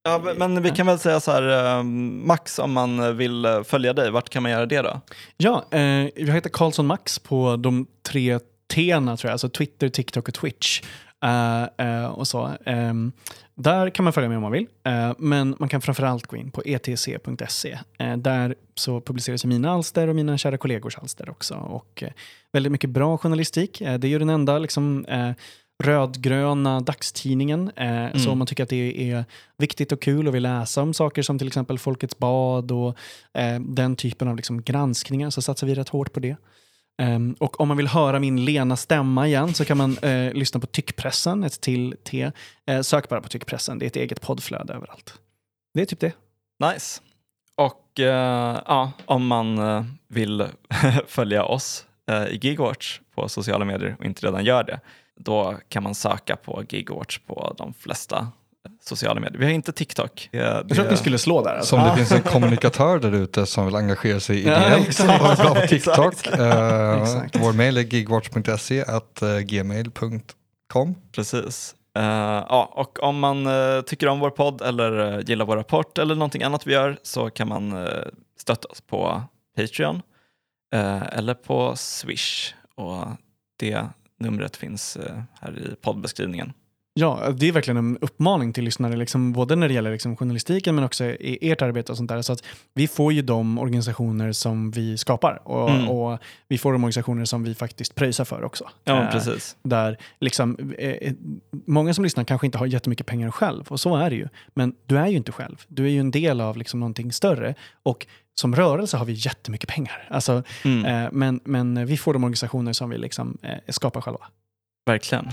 Ja, men vi kan väl säga så här, eh, Max, om man vill eh, följa dig, vart kan man göra det då? Ja, eh, jag heter Karlsson Max på de tre T'na tror jag, alltså Twitter, TikTok och Twitch. Uh, uh, och så. Um, där kan man följa mig om man vill, uh, men man kan framförallt gå in på etc.se. där så publiceras mina alster och mina kära kollegors alster också. Och väldigt mycket bra journalistik. det är ju den enda liksom, rödgröna dagstidningen. Eh, mm. Så om man tycker att det är viktigt och kul och vill läsa om saker som till exempel Folkets bad och eh, den typen av liksom granskningar så satsar vi rätt hårt på det. Um, och om man vill höra min lena stämma igen så kan man uh, lyssna på Tyckpressen, ett till T. Uh, sök bara på Tyckpressen, det är ett eget poddflöde överallt. Det är typ det. Nice. Och uh, ja, om man vill <laughs> följa oss i Gigwatch på sociala medier och inte redan gör det då kan man söka på Gigwatch på de flesta sociala medier. Vi har inte TikTok. Det, jag tror att ni skulle slå där. Alltså. Som det finns en kommunikatör där ute som vill engagera sig ideellt ja, och bra på <laughs> TikTok. uh, vår mail är gigwatch.se at uh, gmail.com. Precis. Uh, ja, och om man uh, tycker om vår podd eller uh, gillar vår rapport eller någonting annat vi gör så kan man stötta oss på Patreon eller på Swish. Och det Numret finns eh, här i poddbeskrivningen. Ja, det är verkligen en uppmaning till lyssnare, liksom, både när det gäller liksom, journalistiken men också i ert arbete och sånt där. Så att vi får ju de organisationer som vi skapar och, mm. och vi får de organisationer som vi faktiskt pröjsar för också. Ja, eh, precis. Där liksom, eh, eh, många som lyssnar kanske inte har jättemycket pengar själv och så är det ju. Men du är ju inte själv. Du är ju en del av liksom, någonting större och som rörelse har vi jättemycket pengar. Alltså, mm. eh, men, men vi får de organisationer som vi liksom, eh, skapar själva. Verkligen.